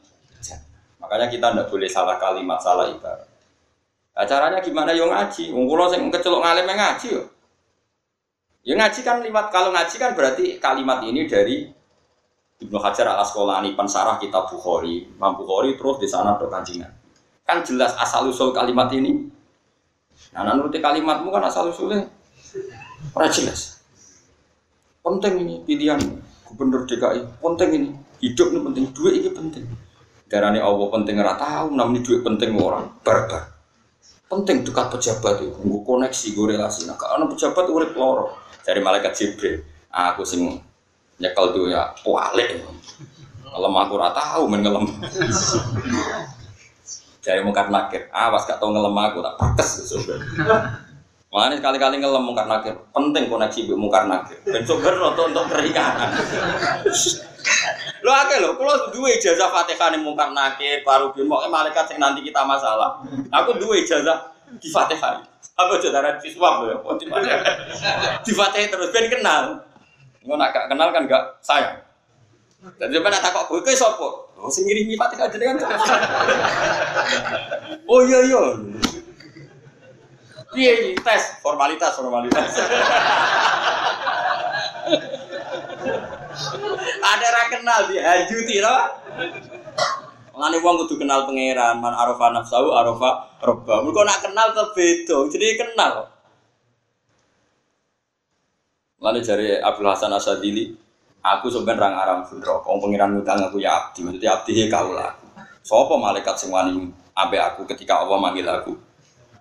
Makanya kita tidak boleh salah kalimat, salah ibarat. Nah, caranya gimana yo ngaji? Wong kula sing kecelok ngalim ngaji yo. Ya ngaji kan kalau ngaji kan berarti kalimat ini dari Ibnu Hajar al Asqalani pensarah kitab Bukhari, Imam Bukhari terus di sana do Kan jelas asal usul kalimat ini Nah, nuruti kalimatmu kan asal usulnya ora jelas. Penting ini pilihan gubernur DKI, penting ini. Hidup ini penting, duit ini penting. Darahnya Allah penting ora tahu, namanya duit penting orang barbar. Penting dekat pejabat itu, gue koneksi, gue relasi. Nah, karena pejabat urip loro dari malaikat Jibril. Aku sing nyekel ya kualik. Ngelem aku ora tahu men ngelem. Jadi mungkar nakir, awas gak tau ngelem aku tak pates Makanya sekali-kali ngelem mungkar nakir, penting koneksi bu mungkar nakir. Dan sumber untuk untuk keringanan. lo akeh lo, kalau dua ijazah fatihah nih mungkar nakir, baru bin mau malaikat yang nanti kita masalah. Aku dua ijazah di fatihah. Aku saudara di swab lo ya, di fatihah terus ben kenal. Nggak nak gak kenal kan gak sayang. Dan dia nak takut gue kayak sopo. Oh, sing ngirimi Fatihah jenengan. oh iya iya. Iya, tes formalitas formalitas. Ada ra kenal dihajuti loh. Ngene wong kudu kenal pangeran, man arafa nafsu arafa robba. Mergo nak kenal tuh beda, jadi kenal. Lalu dari Abdul Hasan Asadili, Aku sebenarnya orang aram fundro, kau pengiran ngutang aku ya abdi, maksudnya abdi he kau lah. Sopo malaikat sing wani abe aku ketika Allah manggil aku,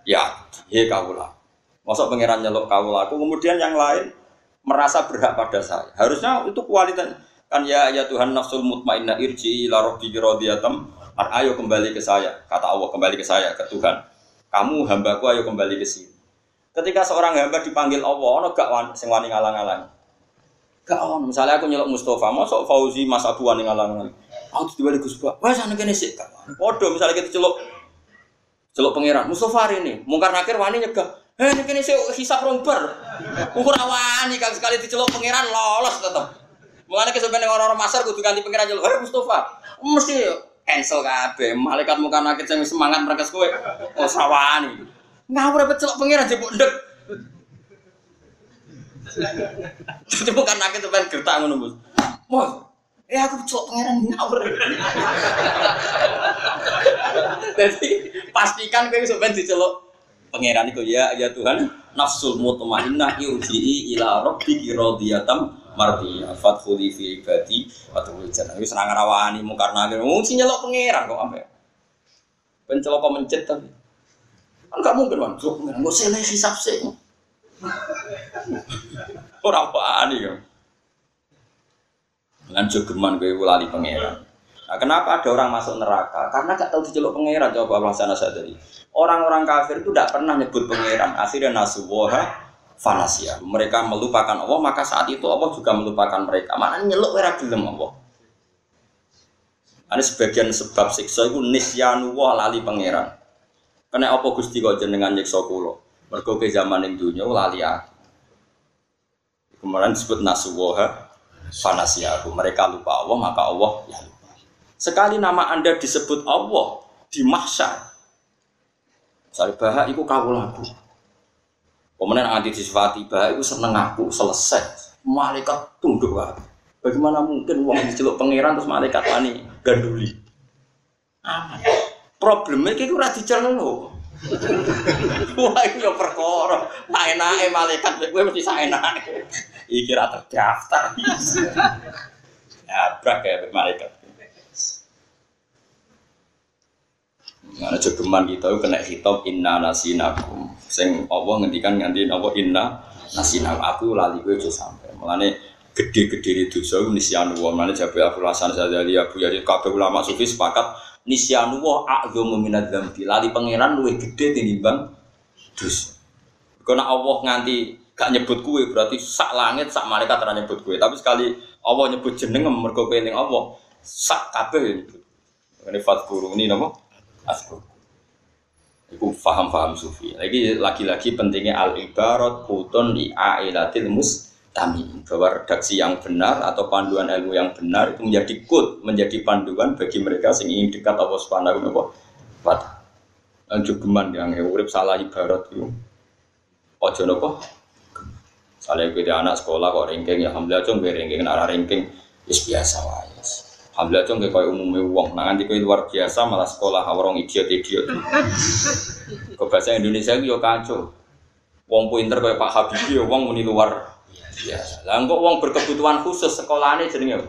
ya he kau lah. Masuk pengiran nyelok kau aku, kemudian yang lain merasa berhak pada saya. Harusnya itu kualitas. Kan ya ya Tuhan nafsul mutmainnah irji ila rabbi radiyatam ayo kembali ke saya. Kata Allah kembali ke saya ke Tuhan. Kamu hambaku ayo kembali ke sini ketika seorang hamba dipanggil Allah ono gak sing wani ngalang-alang Gak on, misalnya aku nyelok Mustafa, masuk Fauzi Mas Abu yang ngalang Aku tiba di Gus wah sana kene sih. Podo misalnya kita celok celok pangeran Mustafa hari ini, mungkar nakir wani nyegah. Eh ini kini sih hisap romper. Ukur awani kan sekali diceluk pangeran lolos tetep. Mulane kesampeyan orang-orang masar kudu ganti pangeran celuk. Eh Mustafa, mesti cancel kabeh. Malaikat muka nakit sing semangat mereka kowe. Oh sawani. Ngawur repet celuk pangeran jebuk ndek. Jadi bukan nakit sampeyan gertak ngono, Mus. Mus, Eh aku celuk pangeran ngawur. Jadi pastikan kowe sampeyan diceluk pangeran itu ya ya Tuhan nafsul mutmainnah yurji'i ila rabbiki radiyatan mardiyah fadkhuli fi ibadi wa tadkhuli jannah wis ora ngarawani mungkar nangir wong sing nyelok pangeran kok ampe ben celaka mencet tapi kan gak mungkin kan celok pangeran kok sele hisab sih ora wani ya lan jogeman kowe lali pangeran Nah, kenapa ada orang masuk neraka? Karena gak tahu diceluk pangeran. Coba Allah sana sadari. Orang-orang kafir itu tidak pernah nyebut pangeran. Akhirnya nasuwoha fanasia. Mereka melupakan Allah, maka saat itu Allah juga melupakan mereka. Mana nyeluk era gelem Allah. Ini sebagian sebab siksa itu nisyanu lali pangeran. Karena apa Gusti kok jenengan nyiksa kula? Mergo ke zaman ning dunya lali aku. Kemudian disebut nasuwoha fanasia. Mereka lupa Allah, maka Allah ya lupa. Sekali nama Anda disebut Allah di mahsyar. Misalnya bahak itu kau lagu. Kemudian anti disifati bahak itu seneng aku selesai. Malaikat tunduk aku. Bagaimana mungkin uang diceluk pangeran terus malaikat wani ganduli? Aman. Problemnya kayak ora diceluk. Wah, itu yang perkara. Enake malaikat gue mesti sak enake. Iki ra terdaftar. Ya, brak ya malaikat. Mana jogeman kita itu kena hitop inna nasinakum. Sing Allah ngendikan nganti apa inna nasinakum. Aku lali gue aja sampai. Mulane gede-gede itu so nisyanu wa mana jabe aku lasan sadali Abu Yazid kabeh ulama sufi sepakat nisyanu wa a'dzamu minadz dzambi. Lali pangeran luwih gede tinimbang dosa. Karena Allah nganti gak nyebut kue berarti sak langit sak malaikat ora nyebut kue. Tapi sekali Allah nyebut jeneng mergo kowe ning Allah sak kabeh nyebut. Ini fatguru ini nama asbab. Itu faham-faham sufi. Lagi lagi-lagi pentingnya al ibarat utun di ailatil mustami bahwa redaksi yang benar atau panduan ilmu yang benar itu menjadi kut, menjadi panduan bagi mereka yang ingin dekat Allah Subhanahu wa taala. Jogeman yang urip salah ibarat itu. Ojo nopo. Saleh gue anak sekolah kok ranking ya alhamdulillah cung ranking arah ranking biasa wae. Alhamdulillah cung kayak umumnya uang, nah nanti kau luar biasa malah sekolah orang idiot idiot. Ke bahasa Indonesia itu yo kacau. Wong pinter kayak Pak Habibie, wong muni luar biasa. Lah kok wong berkebutuhan khusus sekolahnya jenenge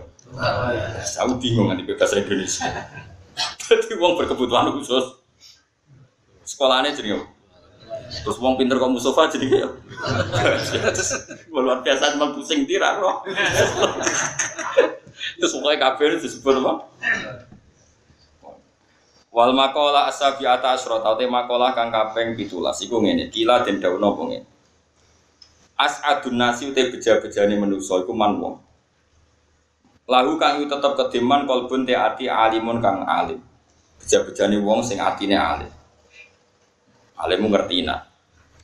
Aku bingung nanti bahasa Indonesia. Jadi wong berkebutuhan khusus sekolahnya jenenge Terus wong pinter kok Mustafa jadi kayak luar biasa cuma pusing tirak loh. Terus pokoknya kafir disebut apa? Wal makola asabi ata asrota te makola kang kaping 17 iku ngene, kila den dawuh napa ngene. As'adun nasi te beja-bejane manusa iku man wong. Lahu kang yu tetep kediman kolbun te ati alimun kang alim. Beja-bejane wong sing atine alim. Alimu ngerti nak.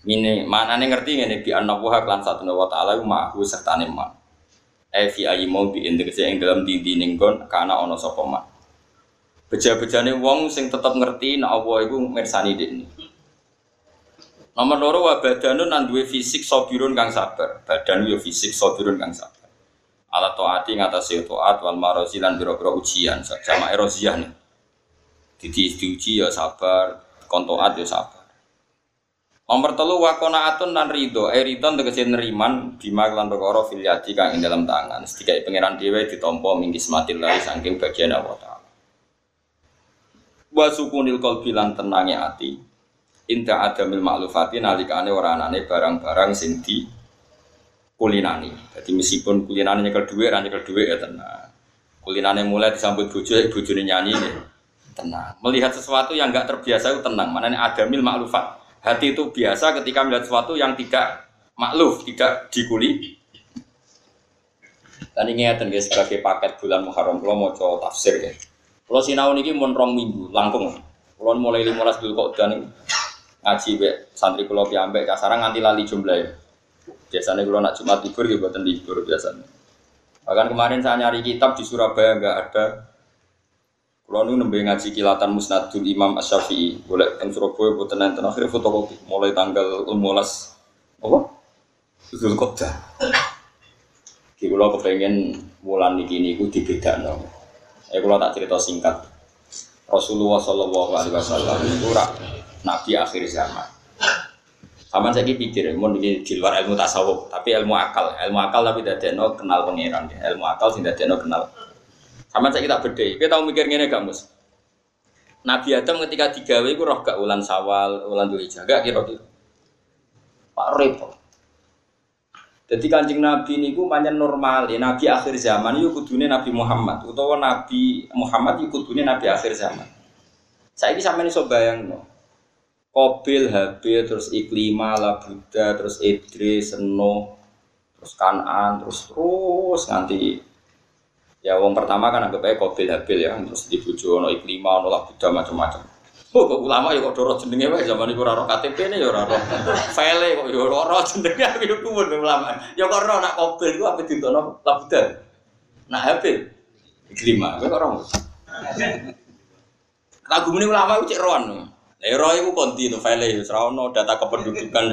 Ini mana nih ngerti ngene bi anna wa lan satu wa ta'ala ma'hu serta man. E fi ayi mau bi integasi yang dalam dindi ninggon karena ono sapa man. Beja-bejane wong sing tetep ngerti nek Allah iku mirsani dekne. Nomor loro wa badanun nan duwe fisik sabirun kang sabar. Badan yo fisik sabirun kang sabar. Ala taati ngatasi taat wal marozi lan biro-biro ujian sama erosiah nih. Didi diuji ya sabar, kontoat ya sabar. Nomor telu wakona atun dan ridho, eh ridho tegese neriman bima kelan perkara fil yadi kang ing dalam tangan. Sedikai pangeran dhewe ditampa minggis mati lari saking bagian Allah taala. Wa sukunil qalbi lan tenange ati. Inta adamil maklufati nalikane ora anane barang-barang sing di kulinani. Jadi meskipun kulinane nyekel dhuwit, ra nyekel dhuwit ya tenang. Kulinane mulai disambut bojo, bojone nyanyi ya tenang. Melihat sesuatu yang enggak terbiasa itu tenang. Mana adamil maklufat Hati itu biasa ketika melihat sesuatu yang tidak makluf, tidak dikuli. Dan ini ya sebagai paket bulan Muharram, kalau mau coba tafsir ya. Kalau sinau ini mau rong minggu, langkung. Kalau mulai 15 dulu kok dan ngaji be santri kulo piambek kasaran nganti lali jumlah biasanya kalau nak Jumat libur ya buatan libur biasanya bahkan kemarin saya nyari kitab di Surabaya nggak ada kalau nu nembe ngaji kilatan musnadul Imam Asy-Syafi'i, boleh teng Surabaya buatan nanti akhirnya fotokopi mulai tanggal 15 apa? Zulqa'dah. Ki kula kepengen bulan niki niku dibedakno. Eh kula tak cerita singkat. Rasulullah Shallallahu alaihi wasallam itu nabi akhir zaman. Sama saya pikir, mau di, di luar ilmu tasawuf, tapi ilmu akal, ilmu akal tapi tidak ada kenal pangeran, ilmu akal tidak ada kenal. Sama saya kita beda, kita tahu mikir gini gak mus? Nabi Adam ketika digawe itu roh gak ulan sawal, ulan dua gak kira-kira. Pak repot. Jadi kancing Nabi ini ku banyak normal ya Nabi akhir zaman itu kudunya Nabi Muhammad utawa Nabi Muhammad itu kudunya Nabi akhir zaman. Saya ini sama ini so bayang no. Kobil, Habil, terus Iklima, Labuda, terus Idris, Seno, terus Kanan, terus terus nanti ya wong pertama kan anggap aja Kobil, Habil ya, terus dibujuk no Iklima, no Labuda macam-macam. Oh, kok ulama ya kok doro jenenge wae zaman iku ora KTP ne ya ora. File kok ya ora jenenge aku yo kuwun ulama. Ya kok ora nak mobil ku apa ditono labudan. Nak habil. Kelima, kok ora. Lagu muni ulama ku cek roan. Lah ro iku konti to file ya ora ono data kependudukan.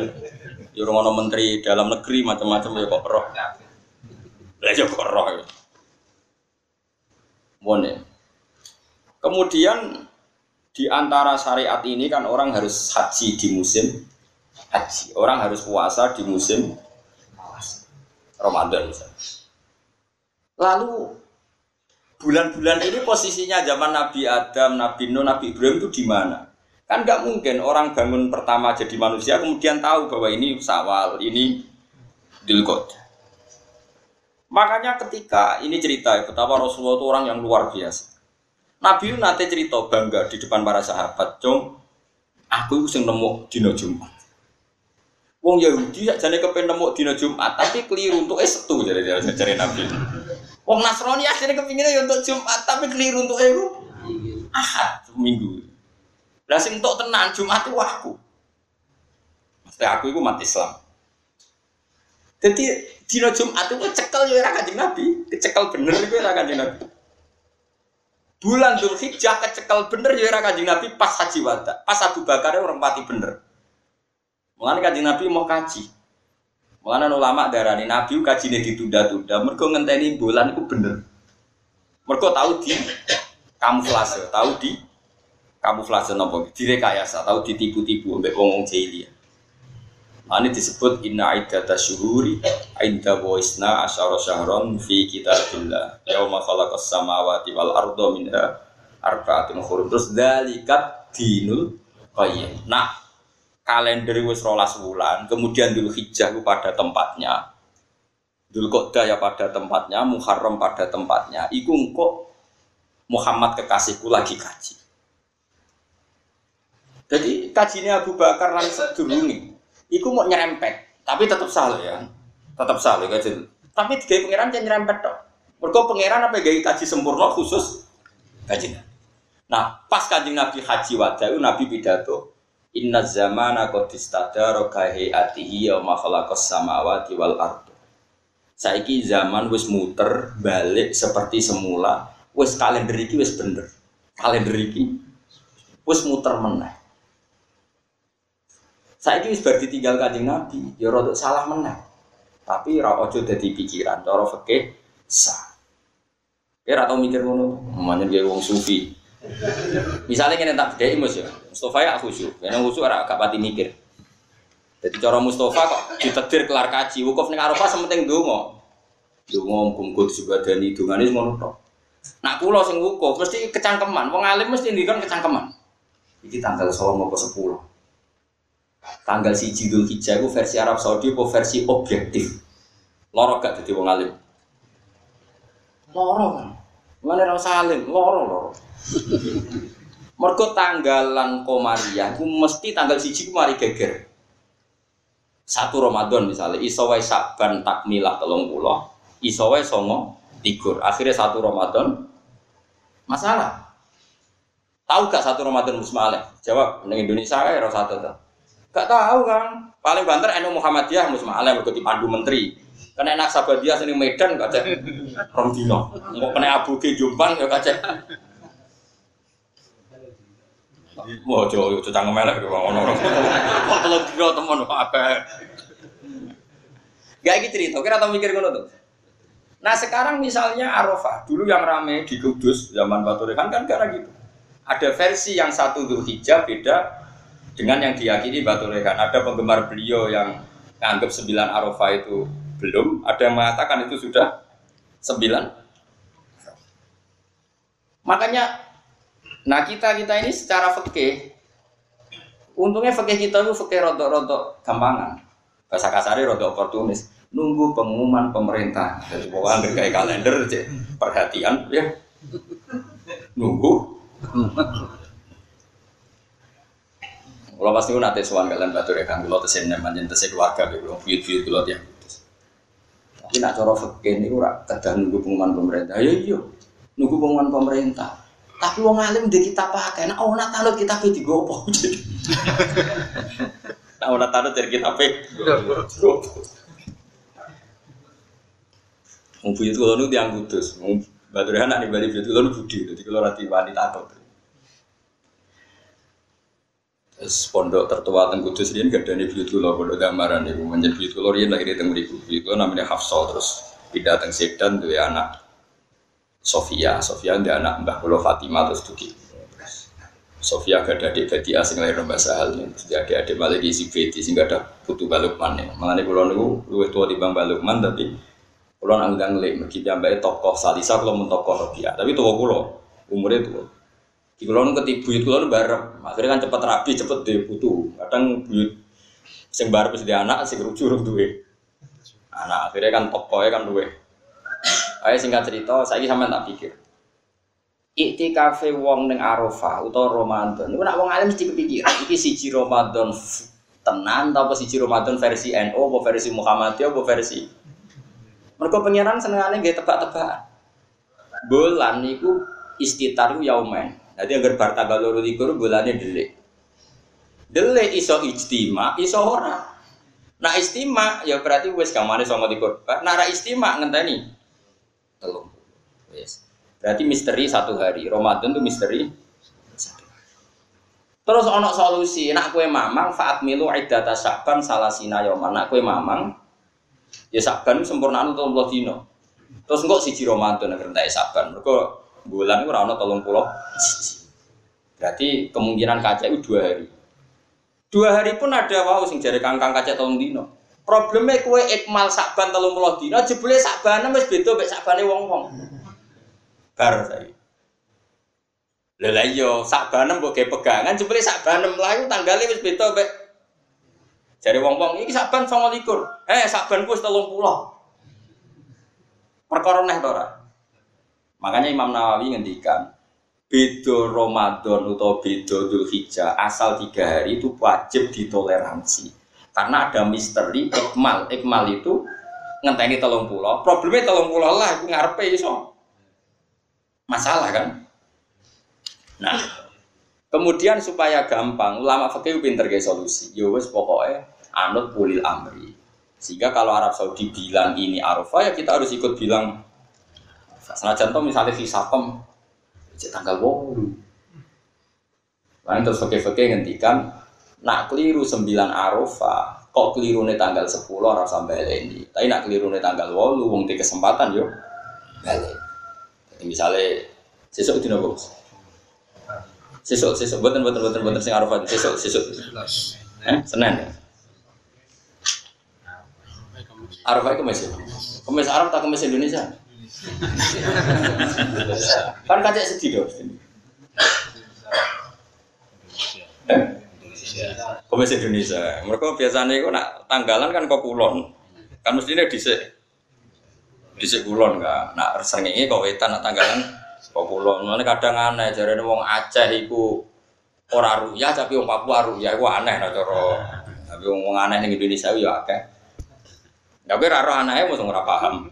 Ya ora ono menteri dalam negeri macam-macam ya kok ora. Lah ya kok ora. Mone. Kemudian di antara syariat ini kan orang harus haji di musim haji. Orang harus puasa di musim Ramadan misalnya. Lalu bulan-bulan ini posisinya zaman Nabi Adam, Nabi Nuh, Nabi Ibrahim itu di mana? Kan nggak mungkin orang bangun pertama jadi manusia kemudian tahu bahwa ini sawal, ini dilkot. Makanya ketika ini cerita betapa Rasulullah itu orang yang luar biasa. Nabi nate cerita bangga di depan para sahabat, "Cung, aku sing nemu dina Jumat." Wong Yahudi jane kepen nemu dina Jumat, tapi keliru untuk es setu jadi cari Nabi. Wong Nasrani akhirnya kepinginnya ya untuk Jumat, tapi keliru untuk itu Ahad minggu. Lah sing untuk tenan Jumat itu aku. Maksudnya aku itu mati Islam. Jadi dina Jumat itu cekel ya ora kanjeng Nabi, kecekel bener itu ora kanjeng Nabi. Bulan Dzulhijjah kecekel bener ya ora Kanjeng Nabi pas haji wada. Pas Abu Bakar orang mati bener. Mulane Kanjeng Nabi mau kaji. Mulane ulama darani Nabi kajine ditunda-tunda mergo ngenteni bulan itu bener. Mergo tahu di kamuflase, tahu di kamuflase napa? Direkayasa, tahu ditipu-tipu mbek wong-wong jahiliyah. Ini disebut inna iddata syuhuri inda waisna asyara syahron fi kitabillah. Yawma khalaqas samawati wal ardo minha arba'atun hurum Terus dalikat dinul qayyim. Nah kalender wis rolas wulan Kemudian dulu hijjah pada tempatnya. Dulu Qodah ya pada tempatnya Muharram pada tempatnya. Iku kok Muhammad kekasihku lagi kaji Jadi kajinya Abu Bakar lan sedurungi Iku mau nyerempet, tapi tetap salah ya. Tetap salah kaji. Tapi tiga pangeran jangan nyerempet dong. Mereka pangeran apa gaya kaji sempurna khusus kaji. Nah, pas kaji Nabi haji wadah Nabi pidato Inna zamana qad istadara ka hayatihi wa ma khalaqas samawati wal ardu. Saiki zaman wis muter balik seperti semula, wis kalender iki wis bener. Kalender iki wis muter meneh. Saya ini sebagai ditinggal kanjeng Nabi, ya rodok salah menang. Tapi ra ojo dadi pikiran, cara fikih sah. Ya ra tau mikir ngono, namanya dia wong sufi. Misalnya kene tak bedheki Mus ya. Mustofa ya khusyuk, karena khusyuk ora gak pati mikir. Jadi cara Mustafa kok ditetir kelar kaji, wukuf ning Arafah sementing donga. Donga muga disebadani dongane ngono tok. Nak kula sing wukuf mesti kecangkeman, wong alim mesti ngendikan kecangkeman. Iki tanggal 9 apa 10 tanggal si Jidul Hijjah itu versi Arab Saudi atau versi objektif? Loro gak jadi wong alim. Loro kan mana rasa salim loro loro. Mergo tanggalan komariah ku mesti tanggal siji ku mari geger. Satu Ramadan misalnya iso wae Saban takmilah telung pulau iso wae songo tigur. Akhirnya satu Ramadan masalah. Tahu gak satu Ramadan musmaleh jawab di Indonesia ya rasa satu Gak tahu kan. Paling banter NU Muhammadiyah mus malah mergo dipandu menteri. Kena enak Sabadiyah sini Medan gak cek rong dino. Mau kena Abu Ge Jombang ya gak cek. Wah, jo, jo cangkem elek kok ngono. Kok telur dino kok akeh. Gak iki cerita, kira tau mikir ngono tuh. Nah sekarang misalnya Arafah, dulu yang rame di Kudus zaman Batu Rekan kan karena gitu. Ada versi yang satu Dzulhijjah beda dengan yang diyakini Batu Rekan. Ada penggemar beliau yang nganggap sembilan Arafah itu belum, ada yang mengatakan itu sudah sembilan. Makanya, nah kita kita ini secara fikih, untungnya fikih kita itu fikih rodok-rodok gampangan. Bahasa kasarnya rodok oportunis nunggu pengumuman pemerintah. Jadi pokoknya kayak kalender cek perhatian ya. Nunggu. Kalau pasti aku nanti suan kalian batu rekan kalau tesin neman jadi tesin keluarga di belum buyut buyut kalau dia. Tapi nak coro fakir ini rak kadang nunggu pengumuman pemerintah. Ya iya, nunggu pengumuman pemerintah. Tapi wong alim di kita pakai, nah oh nak talut kita pilih gopo. Nah oh nak talut dari kita gopo. Mau buyut kulo nu tiang mau batu rehan nak bali buyut kulo nu budi, jadi kalau rati wanita takut. Pondok tertua teng kudus gak nih buyut kulo, pondok gambaran nih, menjadi buyut kulo ini lahir teng buyut kulo namanya Hafsal terus pindah teng Sedan ya anak Sofia, Sofia dia anak Mbah Kulo Fatimah terus tuh Sofia gak ada adik Beti asing lahir Mbak Sahal nih, jadi adik malah di si Beti sehingga ada putu Balukman nih. Mengenai pulau niku luwih tua di Bang Balukman tapi Kulo nang undang lek mergi tokoh Salisa kulo mun tokoh Robia. Tapi tua kulo, umurnya tua. Di kulo nu keti buyut kulo nu bareng. Akhirnya kan cepet rapi, cepet deh putu. Kadang buyut sing bareng wis anak, sing rujuk duwe. Anak akhirnya kan tokohnya kan duwe. Ayo singkat cerita, saya sampean tak pikir. Iktikafe wong ning Arafah utawa Ramadan. Niku nak wong alim mesti kepikiran iki siji Ramadan tenan apa siji Ramadan versi NU apa versi Muhammadiyah apa versi mereka pengiran senengannya gak tebak-tebakan. Bulan niku istitar yaumen. Jadi agar bar tanggal loro likur bulannya delik. Delik iso ijtima, iso ora. Nah istima ya berarti wes kamane sama likur. Nah ra istima ngenteni telung. Wes. Berarti misteri satu hari. Ramadan tuh misteri Terus ono solusi, nak kue mamang faat milu iddata saban salah sina yoman. Nak kue mamang Ya saban sempurna tolong puluh dino. Terus enggak siji Ramadan agar entek saban. Mereka bulan itu rano tolong puluh. Berarti kemungkinan kaca itu dua hari. Dua hari pun ada wow sing jari kangkang kaca tolong dino. Problemnya kue ikmal saban tolong puluh dino, jebule saban mas beda mek sabane wong wong. Bar saya. Lha iya, sabanem mbok pegangan jebule sabanem layu tanggalnya wis beda mek jadi wong-wong saban sama likur. Eh saban gue setelung pulau. Perkara neh tora. Makanya Imam Nawawi ngendikan bedo Ramadan atau bedo Dzulhijjah asal tiga hari itu wajib ditoleransi. Karena ada misteri ikmal. Ikmal itu ngenteni telung pulau. Problemnya telung pulau lah itu ngarepe iso. Masalah kan? Nah kemudian supaya gampang ulama fikih pinter ge solusi. Yo ya pokoknya anut ulil amri. Sehingga kalau Arab Saudi bilang ini Arafah ya kita harus ikut bilang Senajan contoh misalnya Fisakom cek tanggal wolu. Lain terus fakir-fakir ngendikan nak keliru sembilan Arafah kok keliru nih tanggal sepuluh Arab sampai ini. Tapi nak keliru nih tanggal wolu wong di kesempatan yo balik. Jadi misalnya sesuk di nopo. Sesuk sesuk buatan buatan buatan buatan sing Arafah sesuk sesuk. Eh, Senin ya. Arafah itu masih kemis Arab tak kemis Indonesia kan kacek sedih dong Kemis Indonesia. Mereka biasanya itu nak tanggalan kan kok kulon. Kan mestinya disek disek kulon kan nak ini kok wetan nak tanggalan kok kulon. Mana kadang aneh jadi wong Aceh itu orang ruyah tapi wong Papua ruyah itu aneh nah tapi wong aneh di Indonesia ya akeh. Tapi raro anaknya mau ora paham.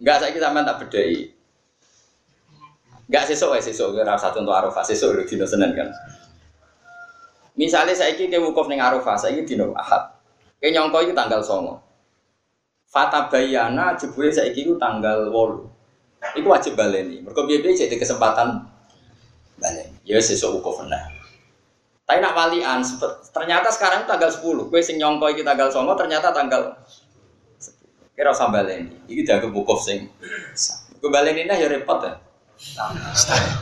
Enggak saya kita tak bedai. Enggak sesuk ya sesuk ora satu untuk Arafah sesuk udah dino Senin kan. Misalnya saya ini wukuf ning Arafah, saya ini dino Ahad. Kayak nyongko itu tanggal songo. Fata bayana jebule saya ini tanggal wolu. Iku wajib baleni. Mergo piye jadi kesempatan baleni. Ya sesuk wukuf nah. Tapi nak walian, ternyata sekarang tanggal 10. Kue sing nyongko iki tanggal songo ternyata tanggal 10. Kira usah baleni. Iki dianggap wukuf sing. Kue baleni nah ya repot ya.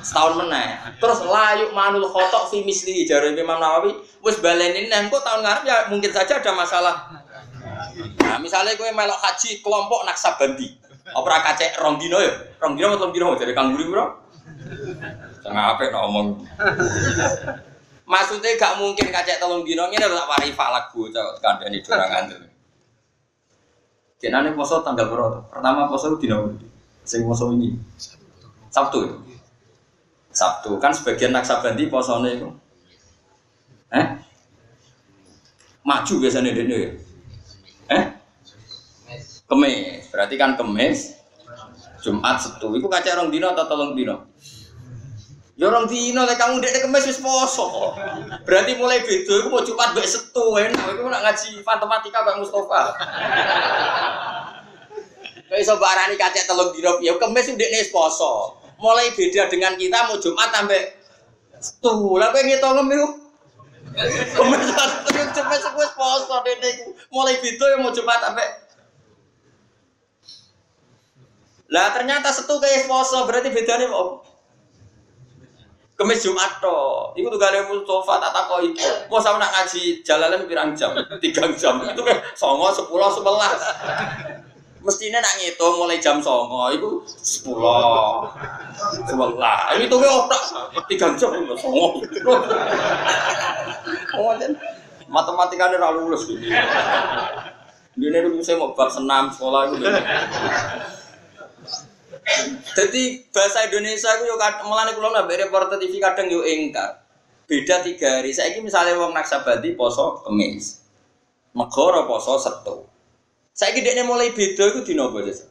Setahun meneh. Terus layuk manul khotok fi misli jare Imam Nawawi wis baleni nang kok tahun ngarep ya mungkin saja ada masalah. Nah, misalnya gue melok haji kelompok naksabandi. Apa ora kacek rong dino ya? Rong dino atau dino dari Kang Guri bro? Jangan apa ngomong. Maksudnya gak mungkin kacek telung dino ini tak wari falak cowok kandani dorangan. Kenane poso tanggal berapa? Pertama poso dino sing poso ini. Sabtu itu. Sabtu kan sebagian naksabandi posone itu. Eh? Maju biasanya dene ya. Eh? Kemis. Berarti kan kemis Jumat Sabtu. Iku kaca orang dino atau tolong dino? Ya orang dino lek kamu dek kemis wis poso. Berarti mulai beda iku mau Jumat mbek Sabtu enak. Iku nak ngaji matematika Bang Mustofa. Kayak iso barani kacek telung dino ya kemis wis poso. Mulai beda dengan kita mau Jumat sampai tuh lah pengen ngitung itu Jumat sampai sebuah poso dene mulai beda yang mau Jumat sampai lah ternyata satu kayak poso berarti bedanya mau Kemis Jumat toh, itu tuh kalian Mustafa tak takoi. Mau sama nak ngaji jalalan pirang jam, tiga jam. Itu kan songo sepuluh sebelas mestinya nak ngitung mulai jam songo itu sepuluh. Sebelah ini tuh otak. Tiga jam itu songo. Oh matematika ini terlalu lulus gitu ini dulu saya mau bab senam sekolah itu jadi bahasa Indonesia itu yuk melani kulo nabe reporter TV kadang yuk engkar. Beda tiga hari. Saya ini misalnya wong naksabadi poso kemis. Negara poso setu saya dia mulai beda itu di nopo aja.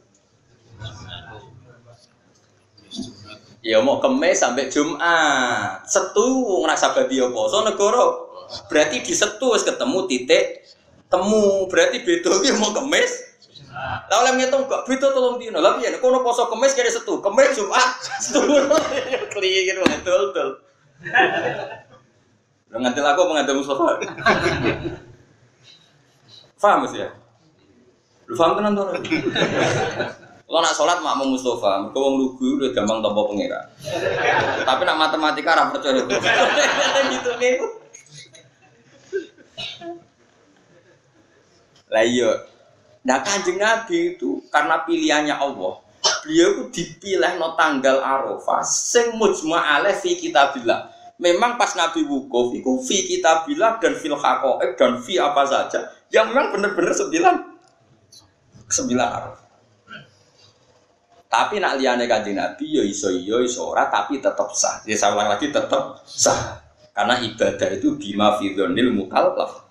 Ya mau kemes sampai Jumat. Setu ngerasa babi apa? So negara berarti di setu ketemu titik temu. Berarti beda dia mau kemes. Lah oleh ngitung kok beda tolong dino. Lah piye kono poso kemes kira setu, kemes Jumat. Setu. Kliye gitu betul betul. Ngantil aku mengantil Mustafa. Paham ya? Lu paham tenan to? Lo nak sholat mak mau Mustafa, mereka wong lugu udah gampang tombol pengira. Tapi nak matematika ra percaya gitu nih. Lah iya. Nah kanjeng Nabi itu karena pilihannya Allah, beliau itu dipilih no tanggal Arafah sing mujma alaih fi kitabillah. Memang pas Nabi wukuf itu fi kitabillah dan fil haqa'iq dan fi apa saja yang memang benar-benar sembilan sembilan araf. Tapi nak liane kanjeng Nabi yo iso yo iso ora tapi tetap sah. Ya saya ulang lagi tetap sah. Karena ibadah itu bima fidonil mukallaf.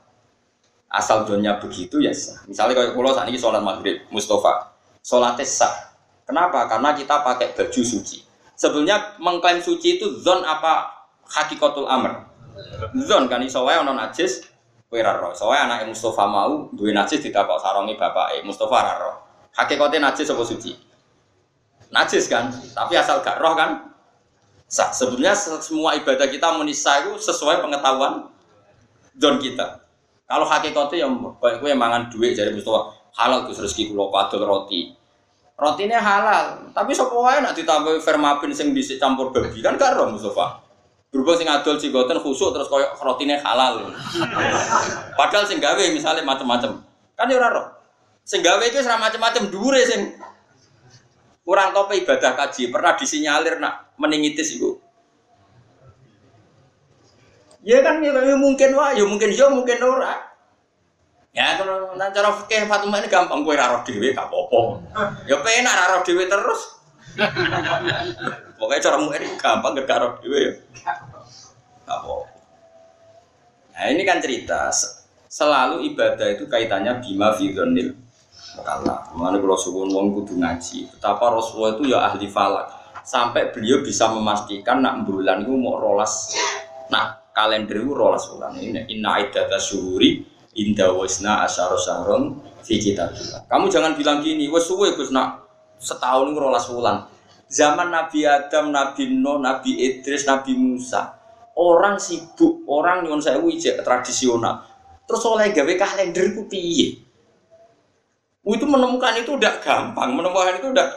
Asal donya begitu ya sah. Misalnya kalau pulau saat ini sholat maghrib, Mustafa, sholatnya sah. Kenapa? Karena kita pakai baju suci. Sebenarnya mengklaim suci itu zon apa hakikatul amr. Zon kan iso wae ono najis, Kowe ora roh. Soale anake Mustafa mau duwe najis ditakok sarongi bapake. Mustafa ora roh. Hakikate najis apa suci? Najis kan, tapi asal gak roh kan. Sebenarnya semua ibadah kita munisa itu sesuai pengetahuan don kita. Kalau hakikatnya yang baik gue mangan duit dari Mustafa halal terus rezeki kulo padol roti. Rotinya halal, tapi sapa wae nak ditambah fermapin sing dhisik campur babi kan gak roh Mustafa. Berhubung sing adol cigoten khusuk terus koyo rotine halal. Padahal sing gawe misalnya macam-macam. Kan ya ora roh. Sing gawe iki ora macam-macam dhuwure sing kurang tope ibadah kaji pernah disinyalir nak meningitis iku. Ya kan ya, ya mungkin wah, ya mungkin yo ya, mungkin ora. Ya kalau cara fikih Fatimah ini gampang kowe ora roh dhewe gak apa-apa. Ya penak ora roh dhewe terus. Pokoknya cara muir gampang gak roh dhewe ya. Apa? Nah ini kan cerita selalu ibadah itu kaitannya bima fidonil mukallaf. Mana kalau suwun wong kudu ngaji. Betapa Rasulullah itu ya ahli falak. Sampai beliau bisa memastikan nak bulan itu mau rolas. Nah kalender itu rolas bulan ini. Inna iddata syuhuri inda wasna asyara fi. Kamu jangan bilang gini, wes suwe Gus nak setahun itu rolas bulan. Zaman Nabi Adam, Nabi Nuh, Nabi Idris, Nabi Musa. Orang sibuk, orang nyuwun saya ijek tradisional. Terus oleh gawe kalender itu piye? Itu menemukan itu udah gampang, menemukan itu udah.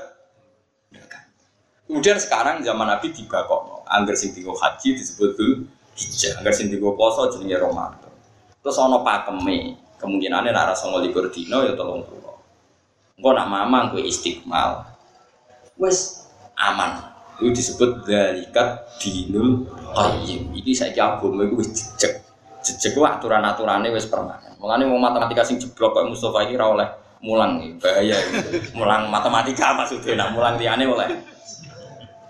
Kemudian sekarang zaman Nabi tiba kok, angger sing tiga haji disebut tuh hijau, angger sing tiga poso jenenge Ramadan. Terus ono pakeme, kemungkinannya nak rasa ngolikur dino ya tolong pulau. Engkau nak mamang kue istiqmal, wes aman. Itu disebut dalikat dinul qayyim. Ini saya agama itu wis jejak. Jejak ku aturan-aturannya wis permanen. Mulane mau matematika sing jeblok kok Mustafa iki ora oleh mulang bahaya mulang matematika maksudnya, nak mulang liyane oleh.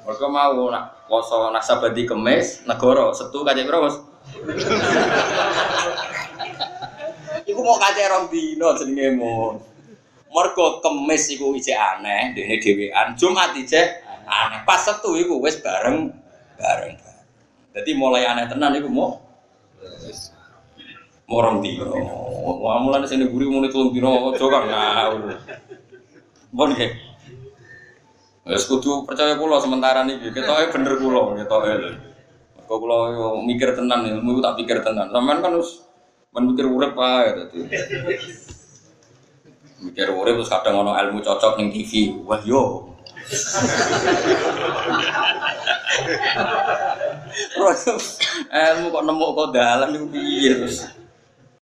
Mereka mau nak poso nasabadi kemes, negoro setu kaca piro Mas? Iku mau kaca rong dino jenenge mon. Mergo kemis iku isih aneh, dene dhewean. Jumat isih aneh. Pas setu iku wis bareng bareng. Jadi mulai aneh tenan iku mau mau rong dino. Wah mulane sing guri muni telung dino aja kang ngawur. Bon nggih. Wes kudu percaya kula sementara niki. Ketoke bener kula, ketoke lho. Kula mikir tenan ilmu tak pikir tenan. Sampean kan wis men mikir urip ae dadi. Mikir urip terus kadang ono ilmu cocok ning TV. Wah yo. Ilmu kok nemu kok dalan niku piye terus.